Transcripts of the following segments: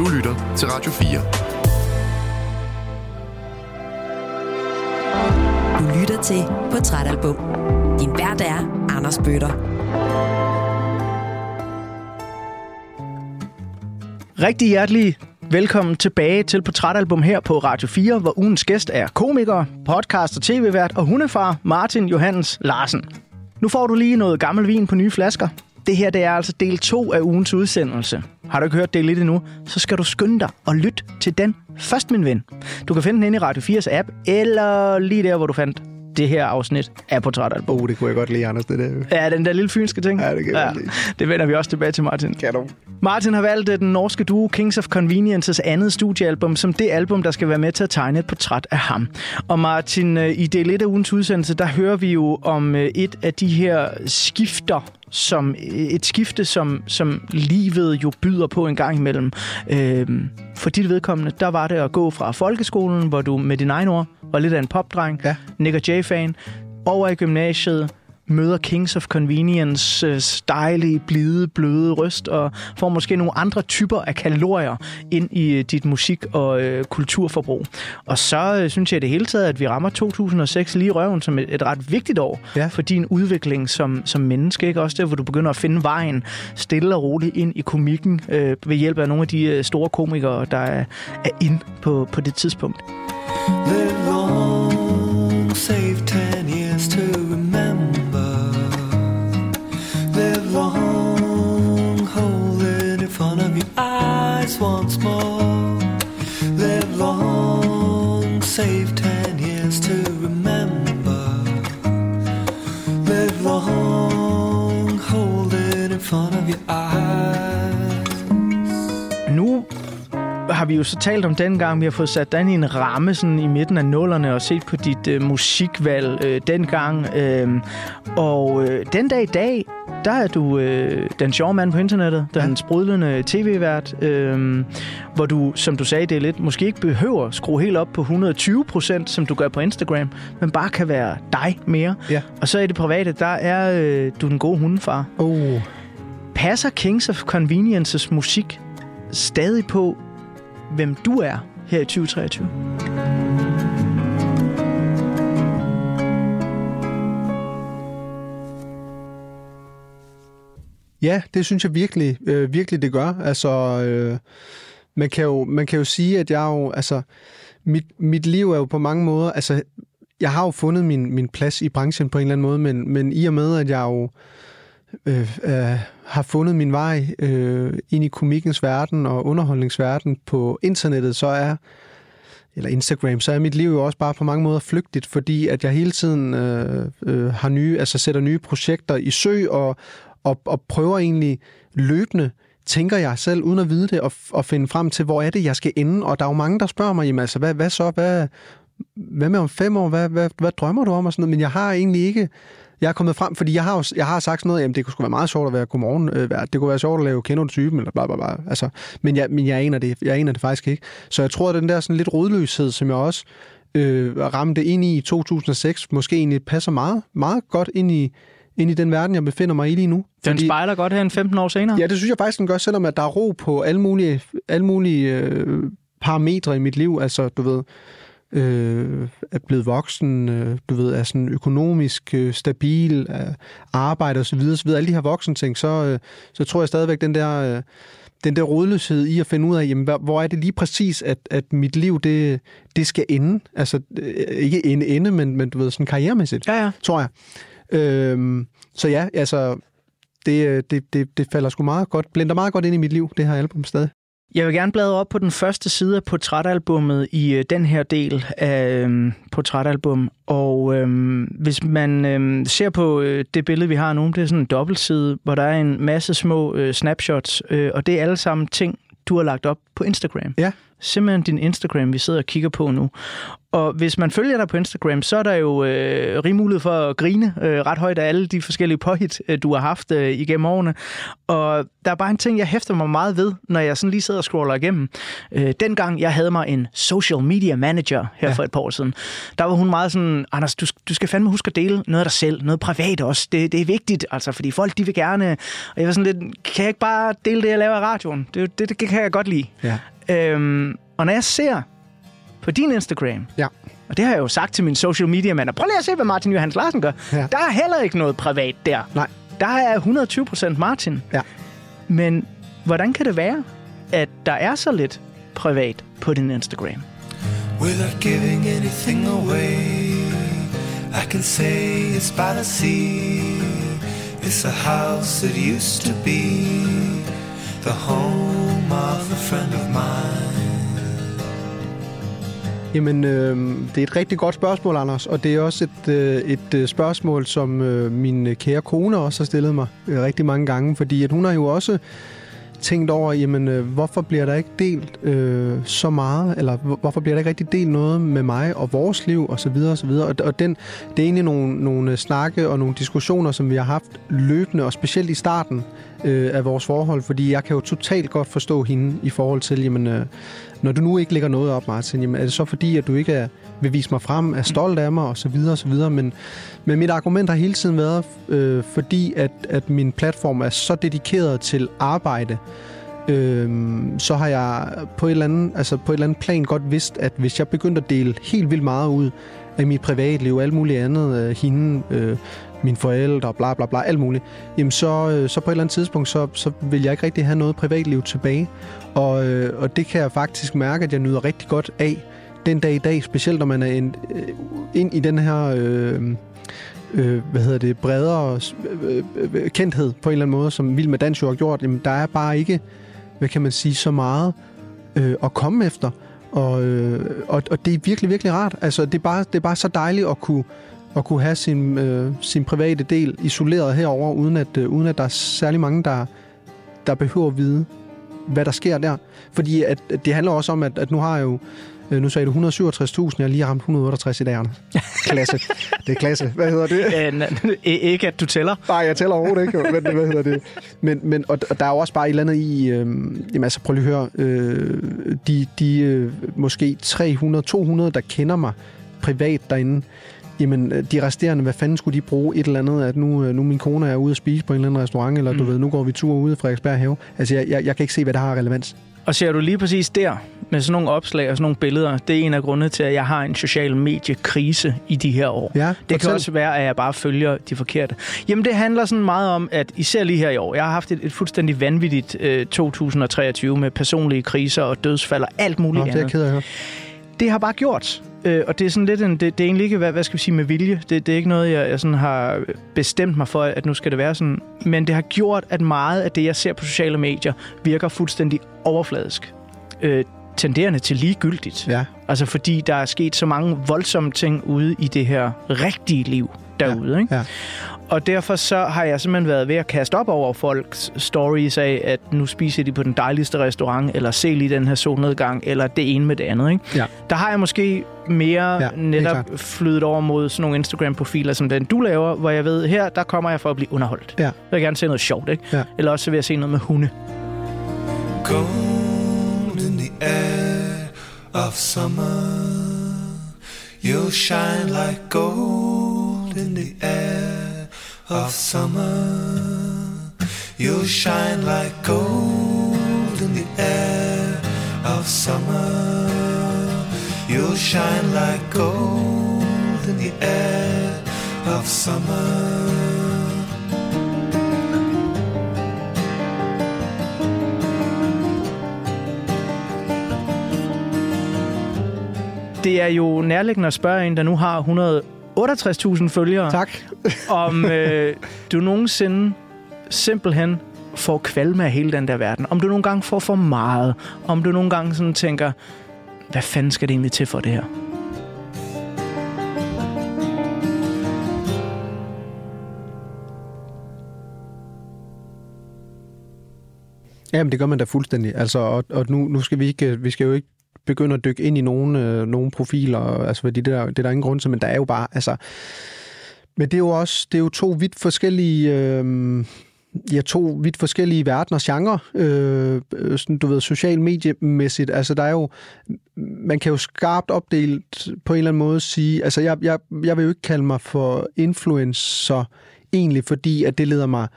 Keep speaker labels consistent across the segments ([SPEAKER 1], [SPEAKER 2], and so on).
[SPEAKER 1] Du lytter til Radio 4.
[SPEAKER 2] Du lytter til Portrætalbum. Din vært er Anders Bøtter.
[SPEAKER 3] Rigtig hjertelig velkommen tilbage til Portrætalbum her på Radio 4, hvor ugens gæst er komiker, podcast og tv-vært og hundefar Martin Johannes Larsen. Nu får du lige noget gammel vin på nye flasker. Det her det er altså del 2 af ugens udsendelse. Har du ikke hørt del 1 endnu, så skal du skynde dig og lytte til den først, min ven. Du kan finde den inde i Radio 4's app, eller lige der, hvor du fandt det her afsnit af Portrætalbum.
[SPEAKER 4] Oh, det kunne jeg godt lide, Anders, det der.
[SPEAKER 3] Ja, den der lille fynske ting.
[SPEAKER 4] Ja, det kan jeg ja, lide.
[SPEAKER 3] Det vender vi også tilbage til, Martin.
[SPEAKER 4] Kan du?
[SPEAKER 3] Martin har valgt den norske duo Kings of Conveniences andet studiealbum som det album, der skal være med til at tegne et portræt af ham. Og Martin, øh, i del 1 af ugens udsendelse, der hører vi jo om øh, et af de her skifter, som et skifte, som, som livet jo byder på en gang imellem. Øhm, for dit vedkommende, der var det at gå fra folkeskolen, hvor du med din egen ord var lidt af en popdreng, ja. Nick og Jay-fan, over i gymnasiet, møder Kings of Convenience øh, dejlige, blide, bløde røst og får måske nogle andre typer af kalorier ind i øh, dit musik- og øh, kulturforbrug. Og så øh, synes jeg det hele taget, at vi rammer 2006 lige i røven som et, et ret vigtigt år ja. for din udvikling som, som menneske. Ikke? Også der, hvor du begynder at finde vejen stille og roligt ind i komikken øh, ved hjælp af nogle af de øh, store komikere, der er, er ind på, på det tidspunkt. Live long, save ten once more. Live long, save ten years to remember. Live long, hold it in front of your eyes. Nu har vi jo så talt om dengang, vi har fået sat dig i en ramme sådan i midten af nullerne og set på dit øh, musikvalg øh, dengang. Øh, og øh, den dag i dag, der er du øh, den sjove mand på internettet, den ja. sprudlende tv-vært, øh, hvor du, som du sagde, det er lidt, måske ikke behøver at skrue helt op på 120 procent, som du gør på Instagram, men bare kan være dig mere. Ja. Og så i det private, der er øh, du den gode hundefar.
[SPEAKER 4] Oh.
[SPEAKER 3] Passer Kings of Conveniences musik stadig på, hvem du er her i 2023?
[SPEAKER 4] Ja, det synes jeg virkelig, øh, virkelig det gør. Altså, øh, man, kan jo, man kan jo sige, at jeg jo, altså, mit, mit liv er jo på mange måder, altså, jeg har jo fundet min, min plads i branchen på en eller anden måde, men, men i og med, at jeg jo øh, øh, har fundet min vej øh, ind i komikkens verden og underholdningsverden på internettet, så er eller Instagram, så er mit liv jo også bare på mange måder flygtigt, fordi at jeg hele tiden øh, øh, har nye, altså sætter nye projekter i sø og, og, og prøver egentlig løbende, tænker jeg selv, uden at vide det, og, og finde frem til, hvor er det, jeg skal ende. Og der er jo mange, der spørger mig, jamen altså, hvad, hvad så, hvad, hvad med om fem år, hvad, hvad, hvad drømmer du om? Og sådan noget, men jeg har egentlig ikke, jeg er kommet frem, fordi jeg har, jo, jeg har sagt sådan noget, jamen det kunne sgu være meget sjovt at være godmorgen, øh, det kunne være sjovt at lave kender du typen, eller bla bla bla, altså, men jeg, men jeg aner det, jeg aner det faktisk ikke. Så jeg tror, at den der sådan lidt rodløshed, som jeg også øh, ramte ind i i 2006, måske egentlig passer meget, meget godt ind i, ind i den verden, jeg befinder mig i lige nu.
[SPEAKER 3] Den fordi, spejler godt her en 15 år senere?
[SPEAKER 4] Ja, det synes jeg faktisk, den gør, selvom at der er ro på alle mulige, alle mulige øh, parametre i mit liv. Altså, du ved, øh, er blevet voksen, øh, du ved, er sådan økonomisk øh, stabil, øh, arbejder osv., osv., alle de her voksen ting, så, øh, så tror jeg stadigvæk, den der... Øh, den der rådløshed i at finde ud af, jamen, hvor er det lige præcis, at, at mit liv, det, det skal ende. Altså, øh, ikke ende, ende men, men du ved, sådan karrieremæssigt,
[SPEAKER 3] ja, ja.
[SPEAKER 4] tror jeg. Øhm, så ja, altså, det, det, det, det falder sgu meget godt, blænder meget godt ind i mit liv, det her album stadig.
[SPEAKER 3] Jeg vil gerne bladre op på den første side af portrætalbummet i øh, den her del af øh, portrætalbum. Og øh, hvis man øh, ser på øh, det billede, vi har nu, det er sådan en dobbeltside, hvor der er en masse små øh, snapshots, øh, og det er alle sammen ting, du har lagt op på Instagram.
[SPEAKER 4] Ja.
[SPEAKER 3] Simpelthen din Instagram, vi sidder og kigger på nu. Og hvis man følger dig på Instagram, så er der jo øh, rig mulighed for at grine øh, ret højt af alle de forskellige påhit, øh, du har haft øh, igennem årene. Og der er bare en ting, jeg hæfter mig meget ved, når jeg sådan lige sidder og scroller igennem. Øh, dengang jeg havde mig en social media manager her ja. for et par år siden, der var hun meget sådan, Anders, du, du skal fandme huske at dele noget af dig selv, noget privat også. Det, det er vigtigt, altså, fordi folk de vil gerne... Og jeg var sådan lidt, kan jeg ikke bare dele det, jeg laver i radioen? Det, det, det kan jeg godt lide.
[SPEAKER 4] Ja.
[SPEAKER 3] Øhm, og når jeg ser på din Instagram,
[SPEAKER 4] Ja.
[SPEAKER 3] og det har jeg jo sagt til min social media mand, prøv lige at se, hvad Martin Johannes Larsen gør.
[SPEAKER 4] Ja.
[SPEAKER 3] Der er heller ikke noget privat der.
[SPEAKER 4] Nej.
[SPEAKER 3] Der er 120 procent Martin.
[SPEAKER 4] Ja.
[SPEAKER 3] Men hvordan kan det være, at der er så lidt privat på din Instagram?
[SPEAKER 1] Without giving anything away, I can say it's by the sea. It's a house that used to be the home friend of mine.
[SPEAKER 4] Jamen, øh, det er et rigtig godt spørgsmål, Anders, og det er også et, øh, et øh, spørgsmål, som øh, min øh, kære kone også har stillet mig øh, rigtig mange gange, fordi at hun har jo også tænkt over, jamen, øh, hvorfor bliver der ikke delt øh, så meget, eller hvorfor bliver der ikke rigtig delt noget med mig og vores liv, og så videre, og så videre. Og, og den, det er egentlig nogle, nogle øh, snakke og nogle diskussioner, som vi har haft løbende, og specielt i starten øh, af vores forhold, fordi jeg kan jo totalt godt forstå hende i forhold til, jamen, øh, når du nu ikke lægger noget op, Martin, jamen, er det så fordi, at du ikke er, vil vise mig frem, er stolt af mig, og så videre, og så videre. Men, men mit argument har hele tiden været, øh, fordi at, at min platform er så dedikeret til arbejde, øh, så har jeg på et, eller andet, altså på et eller andet plan godt vidst, at hvis jeg begyndte at dele helt vildt meget ud af mit privatliv, alt muligt andet, øh, hende, øh, mine forældre, bla bla bla, alt muligt, jamen så, øh, så på et eller andet tidspunkt, så, så vil jeg ikke rigtig have noget privatliv tilbage. Og, øh, og det kan jeg faktisk mærke, at jeg nyder rigtig godt af den dag i dag, specielt når man er ind, øh, ind i den her... Øh, øh, hvad hedder det, bredere øh, øh, kendthed på en eller anden måde, som Vild med Dans jo har gjort, jamen der er bare ikke, hvad kan man sige, så meget øh, at komme efter. Og, øh, og, og det er virkelig, virkelig rart. Altså, det er bare, det er bare så dejligt at kunne, at kunne have sin, øh, sin private del isoleret herover uden at, øh, uden at der er særlig mange, der, der behøver at vide, hvad der sker der. Fordi at, at det handler også om, at, at nu har jeg jo øh, nu sagde du 167.000, jeg har lige ramt 168 i dag. Klasse. Det er klasse. Hvad hedder det?
[SPEAKER 3] Øh, n- ikke at du tæller.
[SPEAKER 4] Nej, jeg tæller overhovedet ikke, men hvad hedder det? Men, men, og, og der er jo også bare et eller andet i, øh, jamen altså prøv lige at høre, øh, de, de øh, måske 300, 200, der kender mig privat derinde, jamen øh, de resterende, hvad fanden skulle de bruge et eller andet, at nu, øh, nu min kone er ude at spise på en eller anden restaurant, eller mm. du ved, nu går vi tur ude i Frederiksberg Have. Altså jeg, jeg, jeg kan ikke se, hvad der har relevans.
[SPEAKER 3] Og ser du lige præcis der, med sådan nogle opslag og sådan nogle billeder, det er en af grundene til, at jeg har en social mediekrise i de her år.
[SPEAKER 4] Ja,
[SPEAKER 3] det kan også være, at jeg bare følger de forkerte. Jamen, det handler sådan meget om, at især lige her i år, jeg har haft et, et fuldstændig vanvittigt øh, 2023 med personlige kriser og dødsfald og alt muligt
[SPEAKER 4] Nå, det er jeg
[SPEAKER 3] andet.
[SPEAKER 4] ked af.
[SPEAKER 3] Det har bare gjort, øh, og det er sådan lidt en, det, det er egentlig ikke, hvad, hvad skal vi sige, med vilje. Det, det er ikke noget, jeg, jeg sådan har bestemt mig for, at nu skal det være sådan. Men det har gjort, at meget af det, jeg ser på sociale medier, virker fuldstændig overfladisk. Øh, tenderende til ligegyldigt.
[SPEAKER 4] Ja,
[SPEAKER 3] Altså fordi der er sket så mange voldsomme ting ude i det her rigtige liv derude. Ikke?
[SPEAKER 4] ja.
[SPEAKER 3] Og derfor så har jeg simpelthen været ved at kaste op over folks stories af, at nu spiser de på den dejligste restaurant, eller se lige den her solnedgang, eller det ene med det andet. Ikke?
[SPEAKER 4] Ja.
[SPEAKER 3] Der har jeg måske mere
[SPEAKER 4] Ja,
[SPEAKER 3] netop flydet over mod sådan nogle Instagram-profiler, som den du laver, hvor jeg ved, her der kommer jeg for at blive underholdt.
[SPEAKER 4] Ja.
[SPEAKER 3] Jeg vil gerne se noget sjovt, ikke?
[SPEAKER 4] Ja.
[SPEAKER 3] Eller også vil jeg se noget med hunde.
[SPEAKER 1] Gold in the air of summer. You'll shine like gold in the air of summer. You'll shine like gold in the air of summer. You'll shine like gold in the air of summer.
[SPEAKER 3] Det er jo nærliggende at spørge en, der nu har 100 168.000 følgere,
[SPEAKER 4] Tak.
[SPEAKER 3] om øh, du nogensinde simpelthen får kvalme af hele den der verden. Om du nogle gange får for meget. Om du nogle gange sådan tænker, hvad fanden skal det egentlig til for det her?
[SPEAKER 4] Jamen, det gør man da fuldstændig. Altså, og, og nu, nu skal vi ikke, vi skal jo ikke begynde at dykke ind i nogle, øh, nogle profiler, altså fordi det, der, det er der ingen grund til, men der er jo bare, altså, men det er jo også, det er jo to vidt forskellige, øh, ja, to vidt forskellige verdener, genre, øh, sådan, du ved, social mediemæssigt. Altså, der er jo, man kan jo skarpt opdelt på en eller anden måde sige, altså, jeg, jeg, jeg vil jo ikke kalde mig for influencer, egentlig, fordi at det leder mig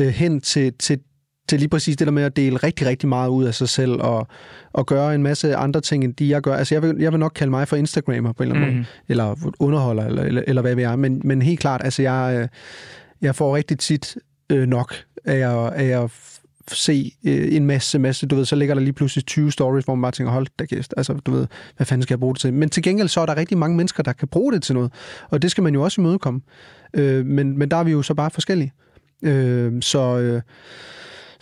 [SPEAKER 4] øh, hen til, til, til lige præcis det der med at dele rigtig, rigtig meget ud af sig selv og, og gøre en masse andre ting, end de jeg gør. Altså, jeg vil, jeg vil nok kalde mig for Instagrammer på en eller anden mm. måde, eller underholder, eller, eller, eller hvad vi er. Men, men helt klart, altså, jeg, øh, jeg får rigtig tit øh, nok af at, af at se øh, en masse, masse, du ved, så ligger der lige pludselig 20 stories, hvor man bare tænker, hold da kæft, altså, du ved, hvad fanden skal jeg bruge det til? Men til gengæld så er der rigtig mange mennesker, der kan bruge det til noget, og det skal man jo også imødekomme. Øh, men, men der er vi jo så bare forskellige. Øh, så... Øh,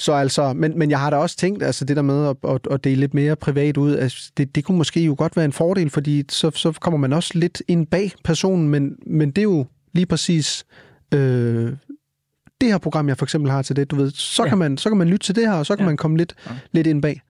[SPEAKER 4] så altså, men, men jeg har da også tænkt, altså det der med at, at, at dele lidt mere privat ud, altså det, det kunne måske jo godt være en fordel, fordi så, så kommer man også lidt ind bag personen, men, men det er jo lige præcis øh, det her program, jeg for eksempel har til det, du ved, så, ja. kan, man, så kan man lytte til det her, og så kan ja. man komme lidt, ja. lidt ind bag.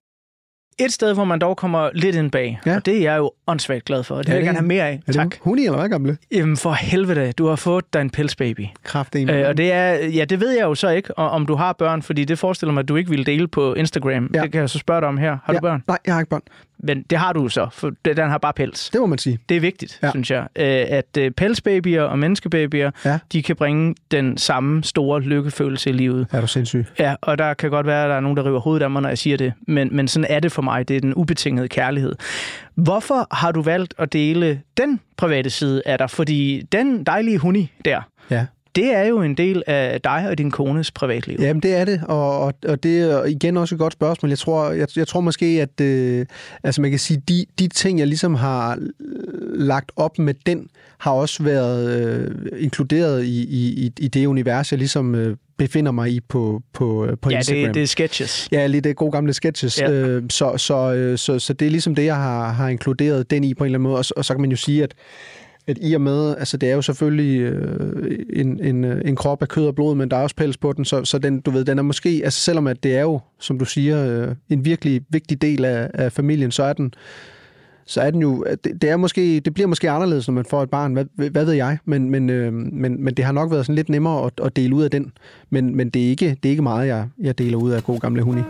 [SPEAKER 3] Et sted, hvor man dog kommer lidt ind bag, ja. og det er jeg jo åndssvagt glad for. Det vil jeg gerne have mere af.
[SPEAKER 4] Er
[SPEAKER 3] tak.
[SPEAKER 4] Det hun eller hvad gamle?
[SPEAKER 3] Jamen for helvede, du har fået dig en pelsbaby.
[SPEAKER 4] Kraft
[SPEAKER 3] øh, Og det er, ja, det ved jeg jo så ikke, om du har børn, fordi det forestiller mig, at du ikke ville dele på Instagram. Ja. Det kan jeg så spørge dig om her. Har
[SPEAKER 4] ja.
[SPEAKER 3] du børn?
[SPEAKER 4] Nej, jeg har ikke børn.
[SPEAKER 3] Men det har du så, for den har bare pels.
[SPEAKER 4] Det må man sige.
[SPEAKER 3] Det er vigtigt, ja. synes jeg, øh, at øh, pelsbabyer og menneskebabyer, ja. de kan bringe den samme store lykkefølelse i livet.
[SPEAKER 4] Er du sindssyg?
[SPEAKER 3] Ja, og der kan godt være, at der er nogen, der river hovedet af mig, når jeg siger det, men, men sådan er det for mig. Det er den ubetingede kærlighed. Hvorfor har du valgt at dele den private side af dig? Fordi den dejlige huni der,
[SPEAKER 4] ja
[SPEAKER 3] det er jo en del af dig og din kones privatliv.
[SPEAKER 4] Jamen, det er det, og, og, og det er igen også et godt spørgsmål. Jeg tror, jeg, jeg tror måske, at øh, altså man kan sige, de, de ting, jeg ligesom har lagt op med den, har også været øh, inkluderet i, i, i det univers, jeg ligesom øh, befinder mig i på, på, øh, på
[SPEAKER 3] ja,
[SPEAKER 4] Instagram.
[SPEAKER 3] Ja, det, det er sketches.
[SPEAKER 4] Ja, lige det gode gamle sketches. Ja. Øh, så, så, øh, så, så det er ligesom det, jeg har, har inkluderet den i på en eller anden måde. Og, og så kan man jo sige, at at i og med, altså det er jo selvfølgelig øh, en, en, øh, en krop af kød og blod, men der er også pels på den, så, så den, du ved, den er måske, altså selvom at det er jo, som du siger, øh, en virkelig vigtig del af, af familien, så er den, så er den jo, øh, det, det, er måske, det bliver måske anderledes, når man får et barn, hvad, hvad ved jeg, men, men, øh, men, men det har nok været sådan lidt nemmere at, at dele ud af den, men, men det, er ikke, det er ikke meget, jeg, jeg deler ud af god gamle huni.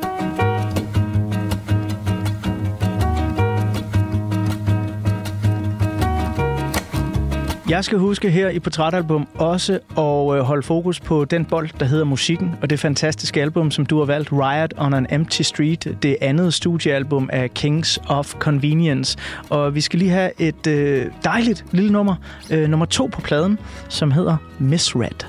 [SPEAKER 3] Jeg skal huske her i Portrætalbum også at øh, holde fokus på den bold, der hedder Musikken, og det fantastiske album, som du har valgt, Riot on an Empty Street, det andet studiealbum af Kings of Convenience. Og vi skal lige have et øh, dejligt lille nummer, øh, nummer to på pladen, som hedder Misread.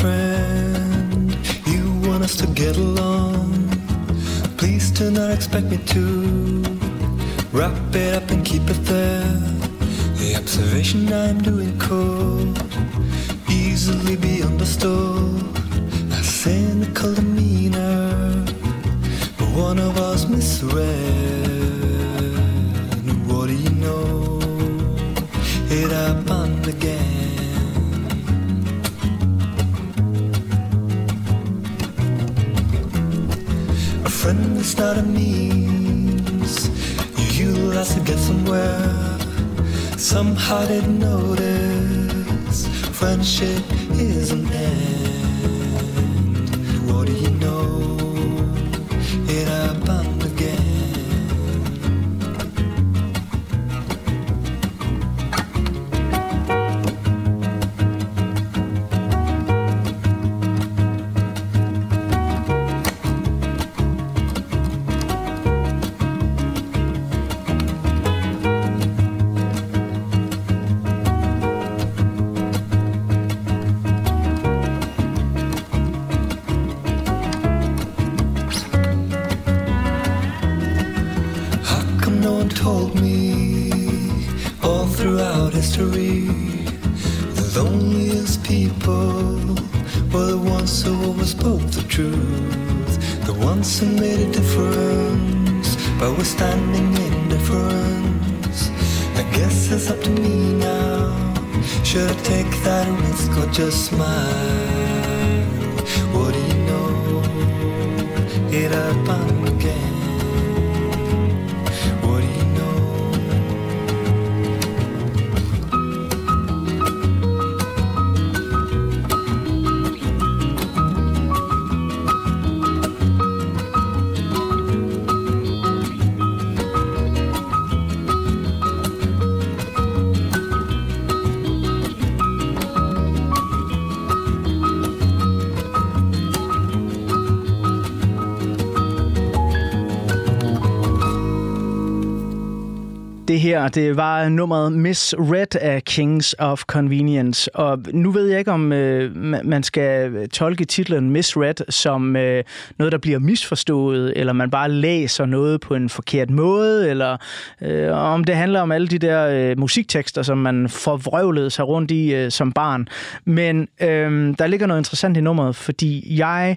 [SPEAKER 1] Friend. You want us to get along. Please do not expect me to wrap it up and keep it there. The observation I'm doing could easily be understood. A cynical demeanor, but one of us misread. Friend is not a means you utilize to get somewhere. Somehow didn't notice friendship is an end.
[SPEAKER 3] Det det var nummeret Miss Red af Kings of Convenience. Og nu ved jeg ikke, om øh, man skal tolke titlen Miss Red som øh, noget, der bliver misforstået, eller man bare læser noget på en forkert måde, eller øh, om det handler om alle de der øh, musiktekster, som man forvrøvlede sig rundt i øh, som barn. Men øh, der ligger noget interessant i nummeret, fordi jeg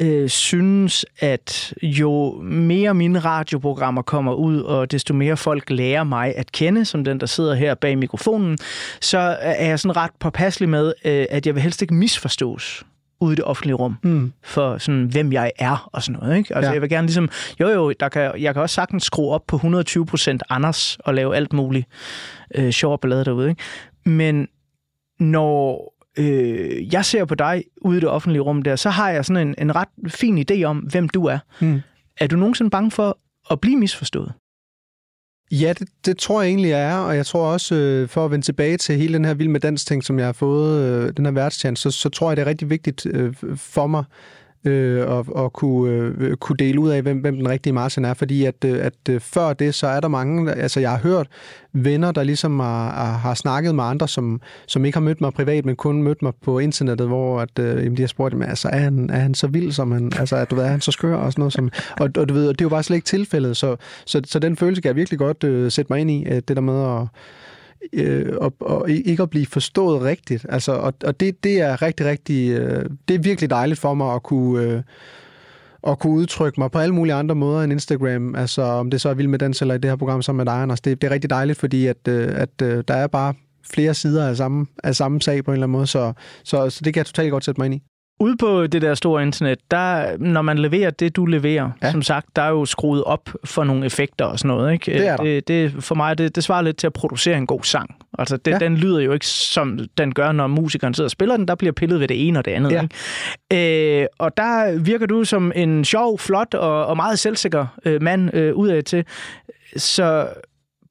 [SPEAKER 3] øh, synes, at jo mere mine radioprogrammer kommer ud, og desto mere folk lærer mig at kende, som den, der sidder her bag mikrofonen, så er jeg sådan ret påpasselig med, øh, at jeg vil helst ikke misforstås ude i det offentlige rum, mm. for sådan, hvem jeg er og sådan noget. Ikke? Altså,
[SPEAKER 4] Ja.
[SPEAKER 3] jeg vil gerne ligesom, jo jo, der kan, jeg kan også sagtens skrue op på 120 procent Anders og lave alt muligt øh, sjov ballade derude. Ikke? Men når øh, jeg ser på dig ude i det offentlige rum der, så har jeg sådan en, en ret fin idé om, hvem du er.
[SPEAKER 4] Mm.
[SPEAKER 3] Er du nogensinde bange for at blive misforstået?
[SPEAKER 4] Ja, det, det tror jeg egentlig, jeg er, og jeg tror også, øh, for at vende tilbage til hele den her vild med dans ting, som jeg har fået, øh, den her værtschance, så, så tror jeg, det er rigtig vigtigt øh, for mig øh, og, at kunne, øh, kunne dele ud af, hvem, hvem den rigtige Martin er, fordi at, øh, at øh, før det, så er der mange, altså jeg har hørt venner, der ligesom har, har, snakket med andre, som, som ikke har mødt mig privat, men kun mødt mig på internettet, hvor at, øh, jamen, de har spurgt, jamen, altså, er, han, er han så vild, som han, altså, at, du ved, er han så skør? og sådan noget, som, og, og du ved, det er jo bare slet ikke tilfældet, så, så, så den følelse kan jeg virkelig godt øh, sætte mig ind i, øh, det der med at øh, og, og ikke at blive forstået rigtigt. Altså, og og det, det er rigtig, rigtig, øh, det er virkelig dejligt for mig at kunne, øh, at kunne udtrykke mig på alle mulige andre måder end Instagram. Altså, om det så er vild med dans eller i det her program sammen med dig, Anders. Det, det er rigtig dejligt, fordi at, øh, at øh, der er bare flere sider af samme, af samme sag på en eller anden måde, så, så, så det kan jeg totalt godt sætte mig ind i.
[SPEAKER 3] Ude på det der store internet, der, når man leverer det, du leverer,
[SPEAKER 4] Ja.
[SPEAKER 3] som sagt, der er jo skruet op for nogle effekter og sådan noget. Ikke?
[SPEAKER 4] Det er der.
[SPEAKER 3] Det, det, for mig, det, det svarer lidt til at producere en god sang. Altså, det,
[SPEAKER 4] ja.
[SPEAKER 3] den lyder jo ikke, som den gør, når musikeren sidder og spiller den. Der bliver pillet ved det ene og det andet.
[SPEAKER 4] Ja.
[SPEAKER 3] Ikke? Øh, og der virker du som en sjov, flot og, og meget selvsikker øh, mand øh, udad til. Så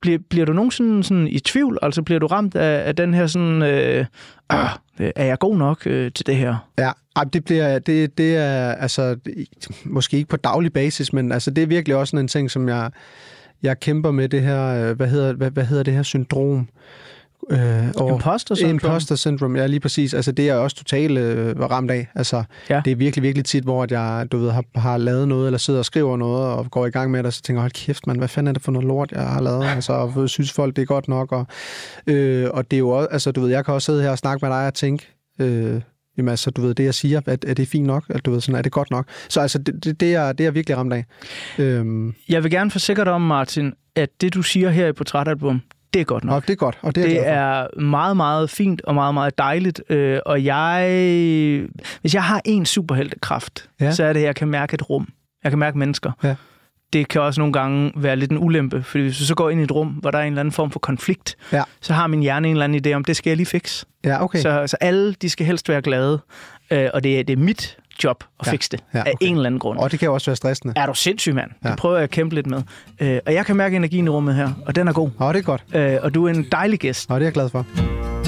[SPEAKER 3] bliver, bliver du nogensinde sådan i tvivl? Altså bliver du ramt af, af den her sådan, øh, øh, er jeg god nok øh, til det her?
[SPEAKER 4] Ja, ej, det bliver, det, det er, altså, måske ikke på daglig basis, men altså, det er virkelig også sådan en ting, som jeg, jeg kæmper med det her, øh, hvad hedder, hvad, hvad hedder det her syndrom? Øh, og-
[SPEAKER 3] Imposter syndrome?
[SPEAKER 4] Imposter syndrome, ja, lige præcis. Altså, det er jeg også totalt øh, ramt af. Altså,
[SPEAKER 3] Ja.
[SPEAKER 4] det er virkelig, virkelig tit, hvor at jeg, du ved, har, har lavet noget, eller sidder og skriver noget, og går i gang med det, og så tænker jeg, hold kæft, man, hvad fanden er det for noget lort, jeg har lavet? Altså, og synes folk, det er godt nok? Og, øh, og det er jo også, altså, du ved, jeg kan også sidde her og snakke med dig og tænke, øh, Jamen altså, du ved, det jeg siger, er, er det fint nok? At, du ved, sådan, er det godt nok? Så altså, det, det, det, er, det er virkelig ramt af. Øhm,
[SPEAKER 3] Jeg vil gerne forsikre dig om, Martin, at det, du siger her i Portrætalbum, det er godt nok.
[SPEAKER 4] og det er godt, og det er,
[SPEAKER 3] Det er meget, meget fint og meget, meget dejligt. Øh, og jeg, hvis jeg har en superheltekraft,
[SPEAKER 4] Ja.
[SPEAKER 3] ja. så er det, at jeg kan mærke et rum. Jeg kan mærke mennesker.
[SPEAKER 4] Ja.
[SPEAKER 3] Det kan også nogle gange være lidt en ulempe, fordi hvis du så går ind i et rum, hvor der er en eller anden form for konflikt,
[SPEAKER 4] Ja.
[SPEAKER 3] så har min hjerne en eller anden idé om, det skal jeg lige fikse.
[SPEAKER 4] Ja, okay.
[SPEAKER 3] Så, så alle, de skal helst være glade, øh, og det er, det er mit job at
[SPEAKER 4] Ja.
[SPEAKER 3] fikse det,
[SPEAKER 4] Ja,
[SPEAKER 3] af
[SPEAKER 4] okay.
[SPEAKER 3] en eller anden grund.
[SPEAKER 4] Og det kan jo også være stressende.
[SPEAKER 3] Er du sindssyg, mand?
[SPEAKER 4] Ja.
[SPEAKER 3] Det prøver jeg at kæmpe lidt med. Øh, og jeg kan mærke energien i rummet her, og den er god.
[SPEAKER 4] Og det er godt.
[SPEAKER 3] Øh, og du er en dejlig gæst.
[SPEAKER 4] Og det er jeg glad for.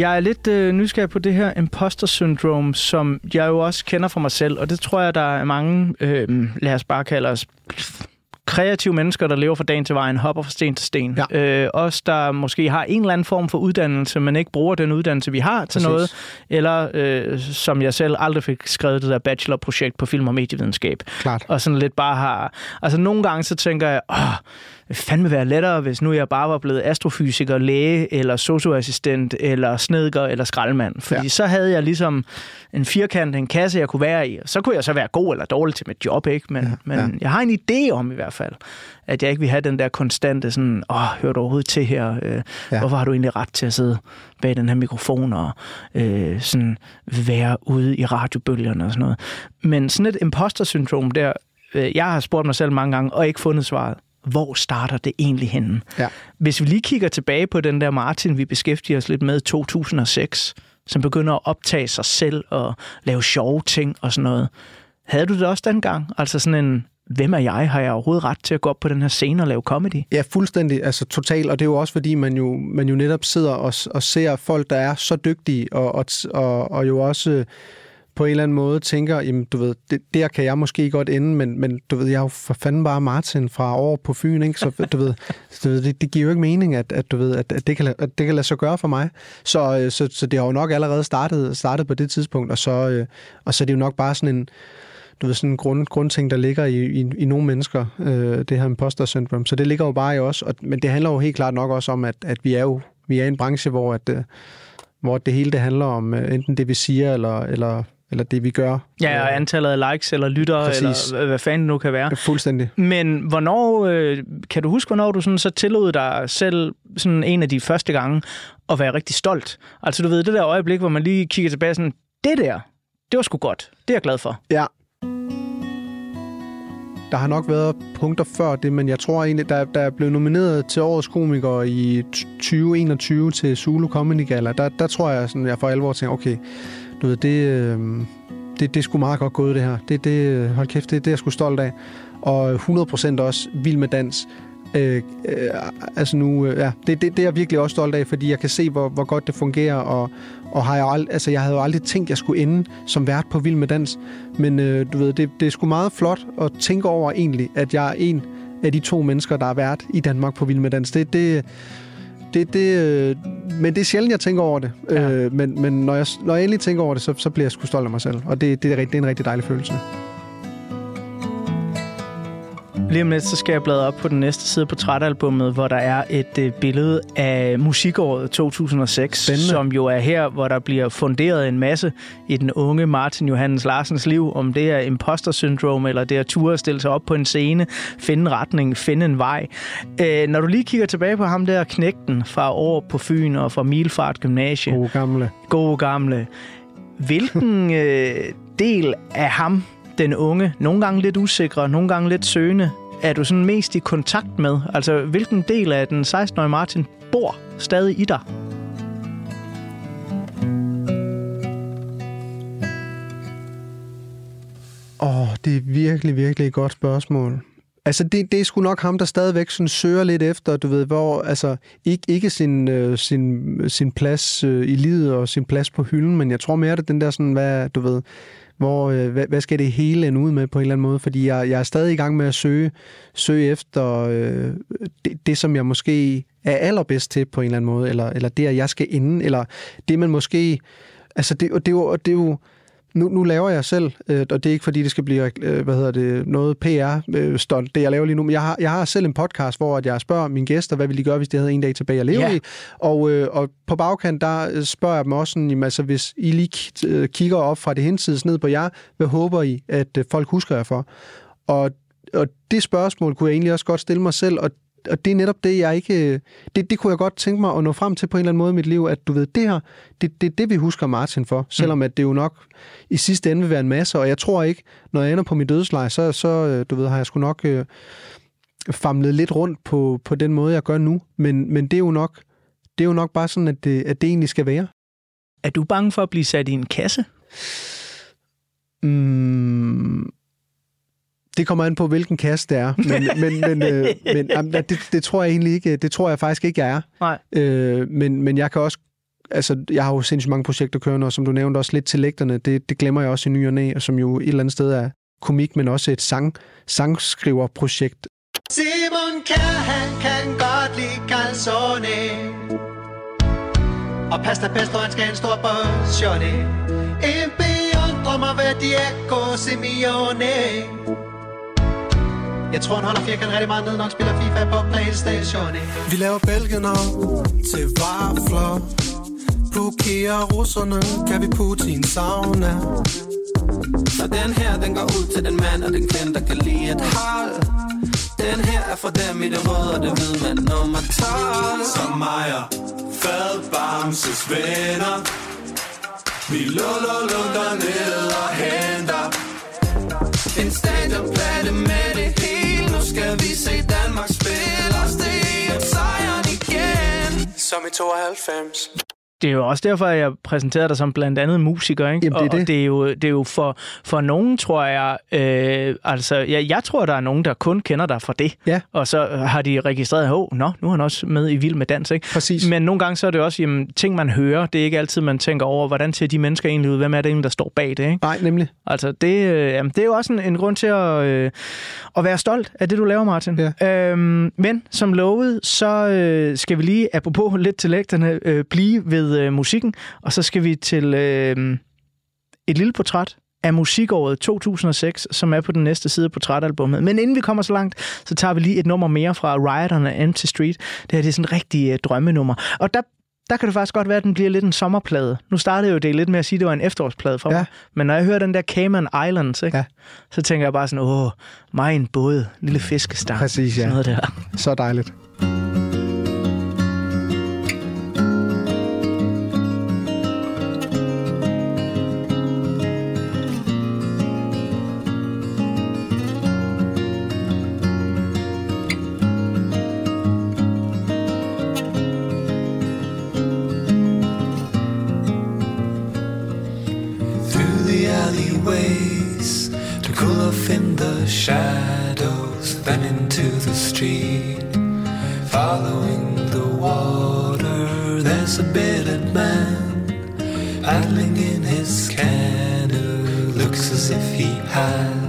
[SPEAKER 3] Jeg er lidt øh, nysgerrig på det her imposter syndrome, som jeg jo også kender fra mig selv, og det tror jeg, der er mange, øh, lad os bare kalde os kreative mennesker, der lever fra dagen til vejen, hopper fra sten til sten.
[SPEAKER 4] Ja.
[SPEAKER 3] Øh, os, der måske har en eller anden form for uddannelse, men ikke bruger den uddannelse, vi har til
[SPEAKER 4] Præcis.
[SPEAKER 3] noget, eller øh, som jeg selv aldrig fik skrevet det der bachelorprojekt på film- og medievidenskab.
[SPEAKER 4] Klart.
[SPEAKER 3] Og sådan lidt bare har... Altså nogle gange så tænker jeg, åh, fandme være lettere, hvis nu jeg bare var blevet astrofysiker, læge, eller socioassistent, eller snedker, eller skraldemand. Fordi ja. Så havde jeg ligesom en firkant, en kasse, jeg kunne være i. Og så kunne jeg så være god eller dårlig til mit job, ikke? Men, ja, men
[SPEAKER 4] ja.
[SPEAKER 3] jeg har en idé om i hvert fald, at jeg ikke vil have den der konstante sådan, åh, hører du overhovedet til her? Øh. Ja. Hvorfor har du egentlig ret til at sidde bag den her mikrofon og øh, sådan være ude i radiobølgerne og sådan noget? Men sådan et imposter-syndrom der, øh, jeg har spurgt mig selv mange gange, og ikke fundet svaret. Hvor starter det egentlig henne?
[SPEAKER 4] Ja.
[SPEAKER 3] Hvis vi lige kigger tilbage på den der Martin, vi beskæftiger os lidt med i 2006, som begynder at optage sig selv og lave sjove ting og sådan noget. Havde du det også dengang? Altså sådan en, hvem er jeg? Har jeg overhovedet ret til at gå op på den her scene og lave comedy?
[SPEAKER 4] Ja, fuldstændig. Altså total. Og det er jo også, fordi man jo, man jo netop sidder og, og ser folk, der er så dygtige, og, og, og, og jo også på en eller anden måde tænker, jamen, du ved, det, der kan jeg måske godt ende, men, men du ved, jeg er jo for fanden bare Martin fra over på Fyn, ikke? Så du ved, du ved det, det giver jo ikke mening, at, at, du ved, at, at, det kan, at det kan lade sig gøre for mig. Så, øh, så, så det har jo nok allerede startet, startet på det tidspunkt, og så, øh, og så er det jo nok bare sådan en, du ved, sådan en grund, grundting, der ligger i, i, i nogle mennesker, øh, det her imposter syndrome. Så det ligger jo bare i os, og, men det handler jo helt klart nok også om, at, at vi er jo vi er i en branche, hvor, at, øh, hvor det hele det handler om øh, enten det, vi siger, eller, eller, eller det, vi gør.
[SPEAKER 3] Ja, og antallet af likes eller lyttere,
[SPEAKER 4] Præcis.
[SPEAKER 3] eller hvad fanden det nu kan være.
[SPEAKER 4] Øh, Fuldstændig.
[SPEAKER 3] Men hvornår, øh, kan du huske, hvornår du sådan, så tillod dig selv sådan en af de første gange at være rigtig stolt? Altså du ved, det der øjeblik, hvor man lige kigger tilbage sådan, det der, det var sgu godt. Det er jeg glad for.
[SPEAKER 4] Ja. Der har nok været punkter før det, men jeg tror egentlig, der, der er blevet nomineret til årets komiker i 2021 til Zulu Comedy Gala. Der, der tror jeg, sådan, jeg for alvor tænker, okay, du ved, det, øh, det, det er sgu meget godt gået, det her. Det, det, øh, hold kæft, det, det er jeg sgu stolt af. Og 100% også vild med dans. Øh, øh, altså nu, øh, ja, det, det, det er jeg virkelig også stolt af, fordi jeg kan se, hvor, hvor godt det fungerer, og, og har jeg, ald- altså, jeg havde jo aldrig tænkt, at jeg skulle ende som vært på Vild med Dans. Men øh, du ved, det, det er sgu meget flot at tænke over egentlig, at jeg er en af de to mennesker, der er vært i Danmark på Vild med Dans. Det, det, det, det, øh, men det er sjældent, jeg tænker over det.
[SPEAKER 3] Ja.
[SPEAKER 4] Øh, men men når, jeg, når jeg endelig tænker over det, så, så bliver jeg sgu stolt af mig selv. Og det, det, er, det er en rigtig dejlig følelse.
[SPEAKER 3] Lige om lidt, så skal jeg bladre op på den næste side på portrætalbummet, hvor der er et øh, billede af musikåret 2006,
[SPEAKER 4] Spændende.
[SPEAKER 3] som jo er her, hvor der bliver funderet en masse i den unge Martin Johannes Larsens liv, om det er imposter syndrome, eller det er ture at stille sig op på en scene, finde en retning, finde en vej. Øh, når du lige kigger tilbage på ham der knægten fra år på Fyn og fra Milfart Gymnasie,
[SPEAKER 4] Gode gamle.
[SPEAKER 3] gode gamle. Hvilken øh, del af ham, den unge, nogle gange lidt usikre, nogle gange lidt søgende, er du sådan mest i kontakt med? Altså, hvilken del af den 16-årige Martin bor stadig i dig?
[SPEAKER 4] Åh, oh, det er virkelig, virkelig et godt spørgsmål. Altså, det, det er sgu nok ham, der stadigvæk sådan søger lidt efter, du ved, hvor, altså, ikke, ikke sin, øh, sin, sin plads øh, i livet og sin plads på hylden, men jeg tror mere, det er den der sådan, hvad, du ved, hvor, øh, hvad, hvad skal det hele ende ud med på en eller anden måde? Fordi jeg, jeg er stadig i gang med at søge, søge efter øh, det, det, som jeg måske er allerbedst til på en eller anden måde, eller, eller det, at jeg skal ende, eller det, man måske... Altså, det, det, er jo, det er jo nu, nu laver jeg selv, øh, og det er ikke fordi, det skal blive øh, hvad hedder det, noget PR-stolt, øh, det jeg laver lige nu, men jeg har, jeg har selv en podcast, hvor at jeg spørger mine gæster, hvad ville de gøre, hvis de havde en dag tilbage at leve
[SPEAKER 3] Ja.
[SPEAKER 4] i, og, øh, og på bagkant, der øh, spørger jeg dem også, sådan, jamen, altså, hvis I lige øh, kigger op fra det hensides ned på jer, hvad håber I, at øh, folk husker jer for? Og, og det spørgsmål kunne jeg egentlig også godt stille mig selv, og og det er netop det, jeg ikke... øh, Det, det kunne jeg godt tænke mig at nå frem til på en eller anden måde i mit liv, at du ved, det her, det, det er det, vi husker Martin for, selvom at det jo nok i sidste ende vil være en masse, og jeg tror ikke, når jeg ender på mit dødsleje, så, så øh, du ved, har jeg sgu nok øh, famlet lidt rundt på, på den måde, jeg gør nu, men, men det er jo nok det er jo nok bare sådan, at det, at det egentlig skal være.
[SPEAKER 3] Er du bange for at blive sat i en kasse?
[SPEAKER 4] Mm, det kommer an på, hvilken kasse det er. Men, men, men, øh, men jamen, det, det, tror jeg egentlig ikke. Det tror jeg faktisk ikke, jeg er.
[SPEAKER 3] Nej.
[SPEAKER 4] Øh, men, men jeg kan også... Altså, jeg har jo sindssygt mange projekter kørende, og som du nævnte også lidt til lægterne, det, det glemmer jeg også i ny og næ, og som jo et eller andet sted er komik, men også et sang, sangskriverprojekt.
[SPEAKER 5] Simon Kjær, han kan godt lide calzone Og pasta pesto, han skal en stor portione En beundrer mig, hvad Diego Simeone Jeg tror, han holder firkant rigtig meget ned, når han spiller FIFA på Playstation.
[SPEAKER 1] Vi laver bælgener til vafler. Blokerer russerne, kan vi Putin sauna?
[SPEAKER 6] Så den her, den går ud til den mand og den kvinde, der kan lide et hold Den her er for dem i det røde og det hvide mand nummer 12
[SPEAKER 1] Som mig og Fadbamses venner. Vi luller, lukker ned og henter
[SPEAKER 6] en stadionplade med det hele. Nu skal vi se Danmark spille os det. Er sejren igen.
[SPEAKER 1] Som i 92
[SPEAKER 3] det er jo også derfor, at jeg præsenterer dig som blandt andet musiker, ikke?
[SPEAKER 4] Jamen, det er
[SPEAKER 3] og, og
[SPEAKER 4] det.
[SPEAKER 3] det er jo, det er jo for, for nogen, tror jeg, øh, altså, jeg, jeg tror, der er nogen, der kun kender dig for det.
[SPEAKER 4] Ja.
[SPEAKER 3] Og så har de registreret, åh, nå, nu er han også med i Vild med Dans, ikke?
[SPEAKER 4] Præcis.
[SPEAKER 3] Men nogle gange så er det også, jamen, ting man hører, det er ikke altid, man tænker over, hvordan ser de mennesker egentlig ud? Hvem er det egentlig, der står bag det, ikke?
[SPEAKER 4] Nej, nemlig.
[SPEAKER 3] Altså, det, øh, jamen, det er jo også en, en grund til at, øh, at være stolt af det, du laver, Martin.
[SPEAKER 4] Ja.
[SPEAKER 3] Øhm, men som lovet, så øh, skal vi lige, apropos lidt til lægterne, øh, blive ved øh, musikken, og så skal vi til øh, et lille portræt af musikåret 2006, som er på den næste side af portrætalbummet. Men inden vi kommer så langt, så tager vi lige et nummer mere fra Rioterne og Empty Street. Det her det er sådan et rigtig øh, drømmenummer. Og der der kan det faktisk godt være, at den bliver lidt en sommerplade. Nu startede jo det lidt med at sige, at det var en efterårsplade for
[SPEAKER 4] Ja.
[SPEAKER 3] mig. Men når jeg hører den der Cayman Islands, ikke?
[SPEAKER 4] Ja.
[SPEAKER 3] så tænker jeg bare sådan, åh, mig en båd, lille fiskestang.
[SPEAKER 4] Præcis, ja.
[SPEAKER 3] Sådan noget der.
[SPEAKER 4] Så dejligt.
[SPEAKER 1] Off in the shadows Then into the street. Following the water There's a bearded man Paddling in his canoe. Looks as if he has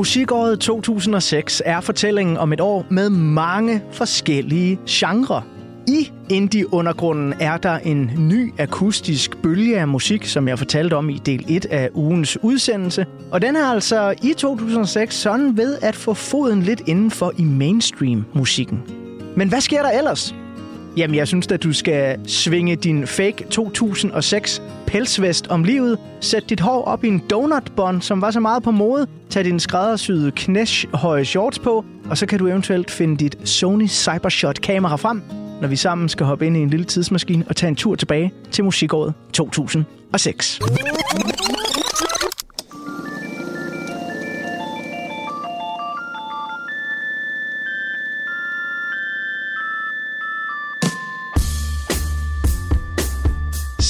[SPEAKER 3] Musikåret 2006 er fortællingen om et år med mange forskellige genrer. I indie-undergrunden er der en ny akustisk bølge af musik, som jeg fortalte om i del 1 af ugens udsendelse. Og den er altså i 2006 sådan ved at få foden lidt indenfor i mainstream-musikken. Men hvad sker der ellers? Jamen, jeg synes at du skal svinge din fake 2006 pelsvest om livet, sæt dit hår op i en donutbånd, som var så meget på mode, tag din skræddersyede knæshøje shorts på, og så kan du eventuelt finde dit Sony Cybershot kamera frem, når vi sammen skal hoppe ind i en lille tidsmaskine og tage en tur tilbage til musikåret 2006.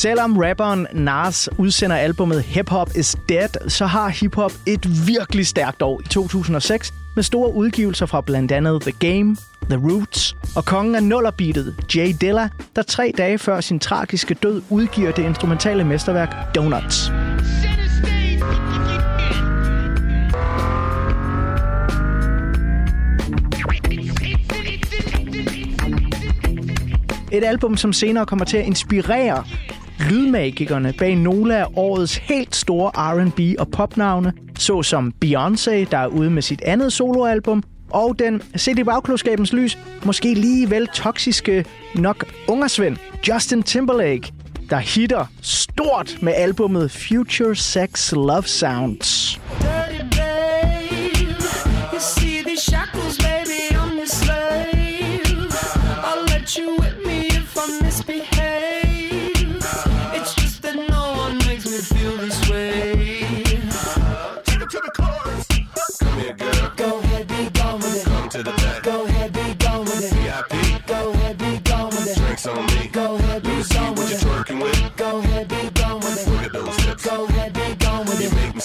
[SPEAKER 3] Selvom rapperen Nas udsender albumet Hip Hop is Dead, så har hiphop et virkelig stærkt år i 2006 med store udgivelser fra blandt andet The Game, The Roots og kongen af nullerbeatet Jay Dilla, der tre dage før sin tragiske død udgiver det instrumentale mesterværk Donuts. Et album, som senere kommer til at inspirere lydmagikerne bag nogle af årets helt store R&B og popnavne, såsom Beyoncé, der er ude med sit andet soloalbum, og den, set i bagklodskabens lys, måske lige vel toksiske nok ungersvend, Justin Timberlake, der hitter stort med albumet Future Sex Love Sounds.
[SPEAKER 7] Yeah!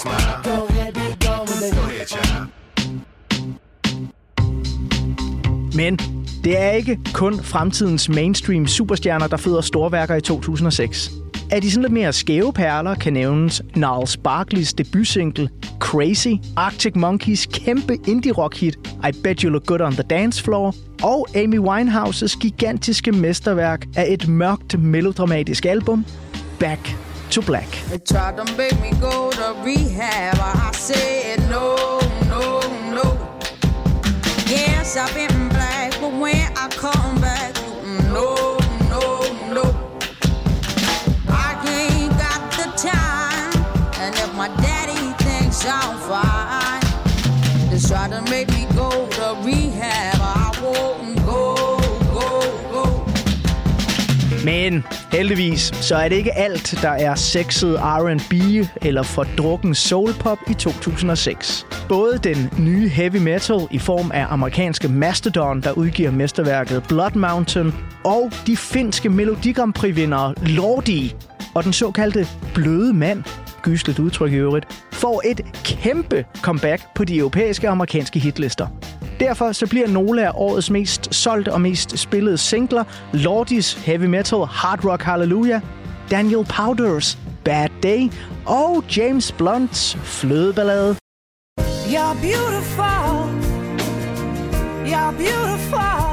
[SPEAKER 7] Smile.
[SPEAKER 8] Go ahead, be gone with it.
[SPEAKER 7] Go ahead, child.
[SPEAKER 3] Men det er ikke kun fremtidens mainstream superstjerner, der føder storværker i 2006. Af de sådan lidt mere skæve perler kan nævnes Niles Barkleys debutsingle Crazy, Arctic Monkeys kæmpe indie-rock-hit I Bet You Look Good on the Dance Floor, og Amy Winehouses gigantiske mesterværk af et mørkt melodramatisk album, Back to Black.
[SPEAKER 9] They tried to make me go to rehab. I said no, no, no. Yes, I've been black, but when I come back, no, no, no. I ain't got the time, and if my daddy thinks I'm fine, they try to make me go to rehab. I won't go, go, go.
[SPEAKER 3] Men heldigvis, så er det ikke alt, der er sexet R&B eller fordrukken soulpop i 2006. Både den nye heavy metal i form af amerikanske Mastodon, der udgiver mesterværket Blood Mountain, og de finske Melodi Grand Prix-vindere Lordi og den såkaldte bløde mand, gysligt udtryk i øvrigt, får et kæmpe comeback på de europæiske og amerikanske hitlister. Derfor så bliver nogle af årets mest solgte og mest spillede singler Lordis Heavy Metal Hard Rock Hallelujah, Daniel Powders Bad Day og James Blunts Flødeballade.
[SPEAKER 8] You're beautiful. You're beautiful.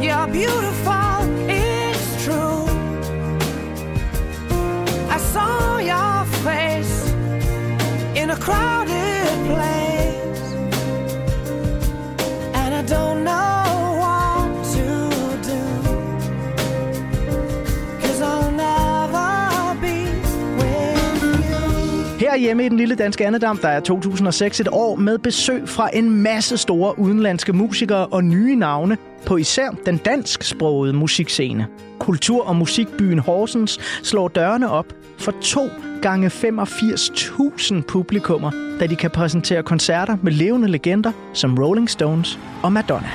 [SPEAKER 8] You're beautiful. It's true. I saw your face in a crowd. You.
[SPEAKER 3] Hjemme i den lille danske andedam, der er 2006 et år med besøg fra en masse store udenlandske musikere og nye navne på især den dansksprogede musikscene. Kultur- og musikbyen Horsens slår dørene op for to gange 85.000 publikummer, da de kan præsentere koncerter med levende legender som Rolling Stones og Madonna.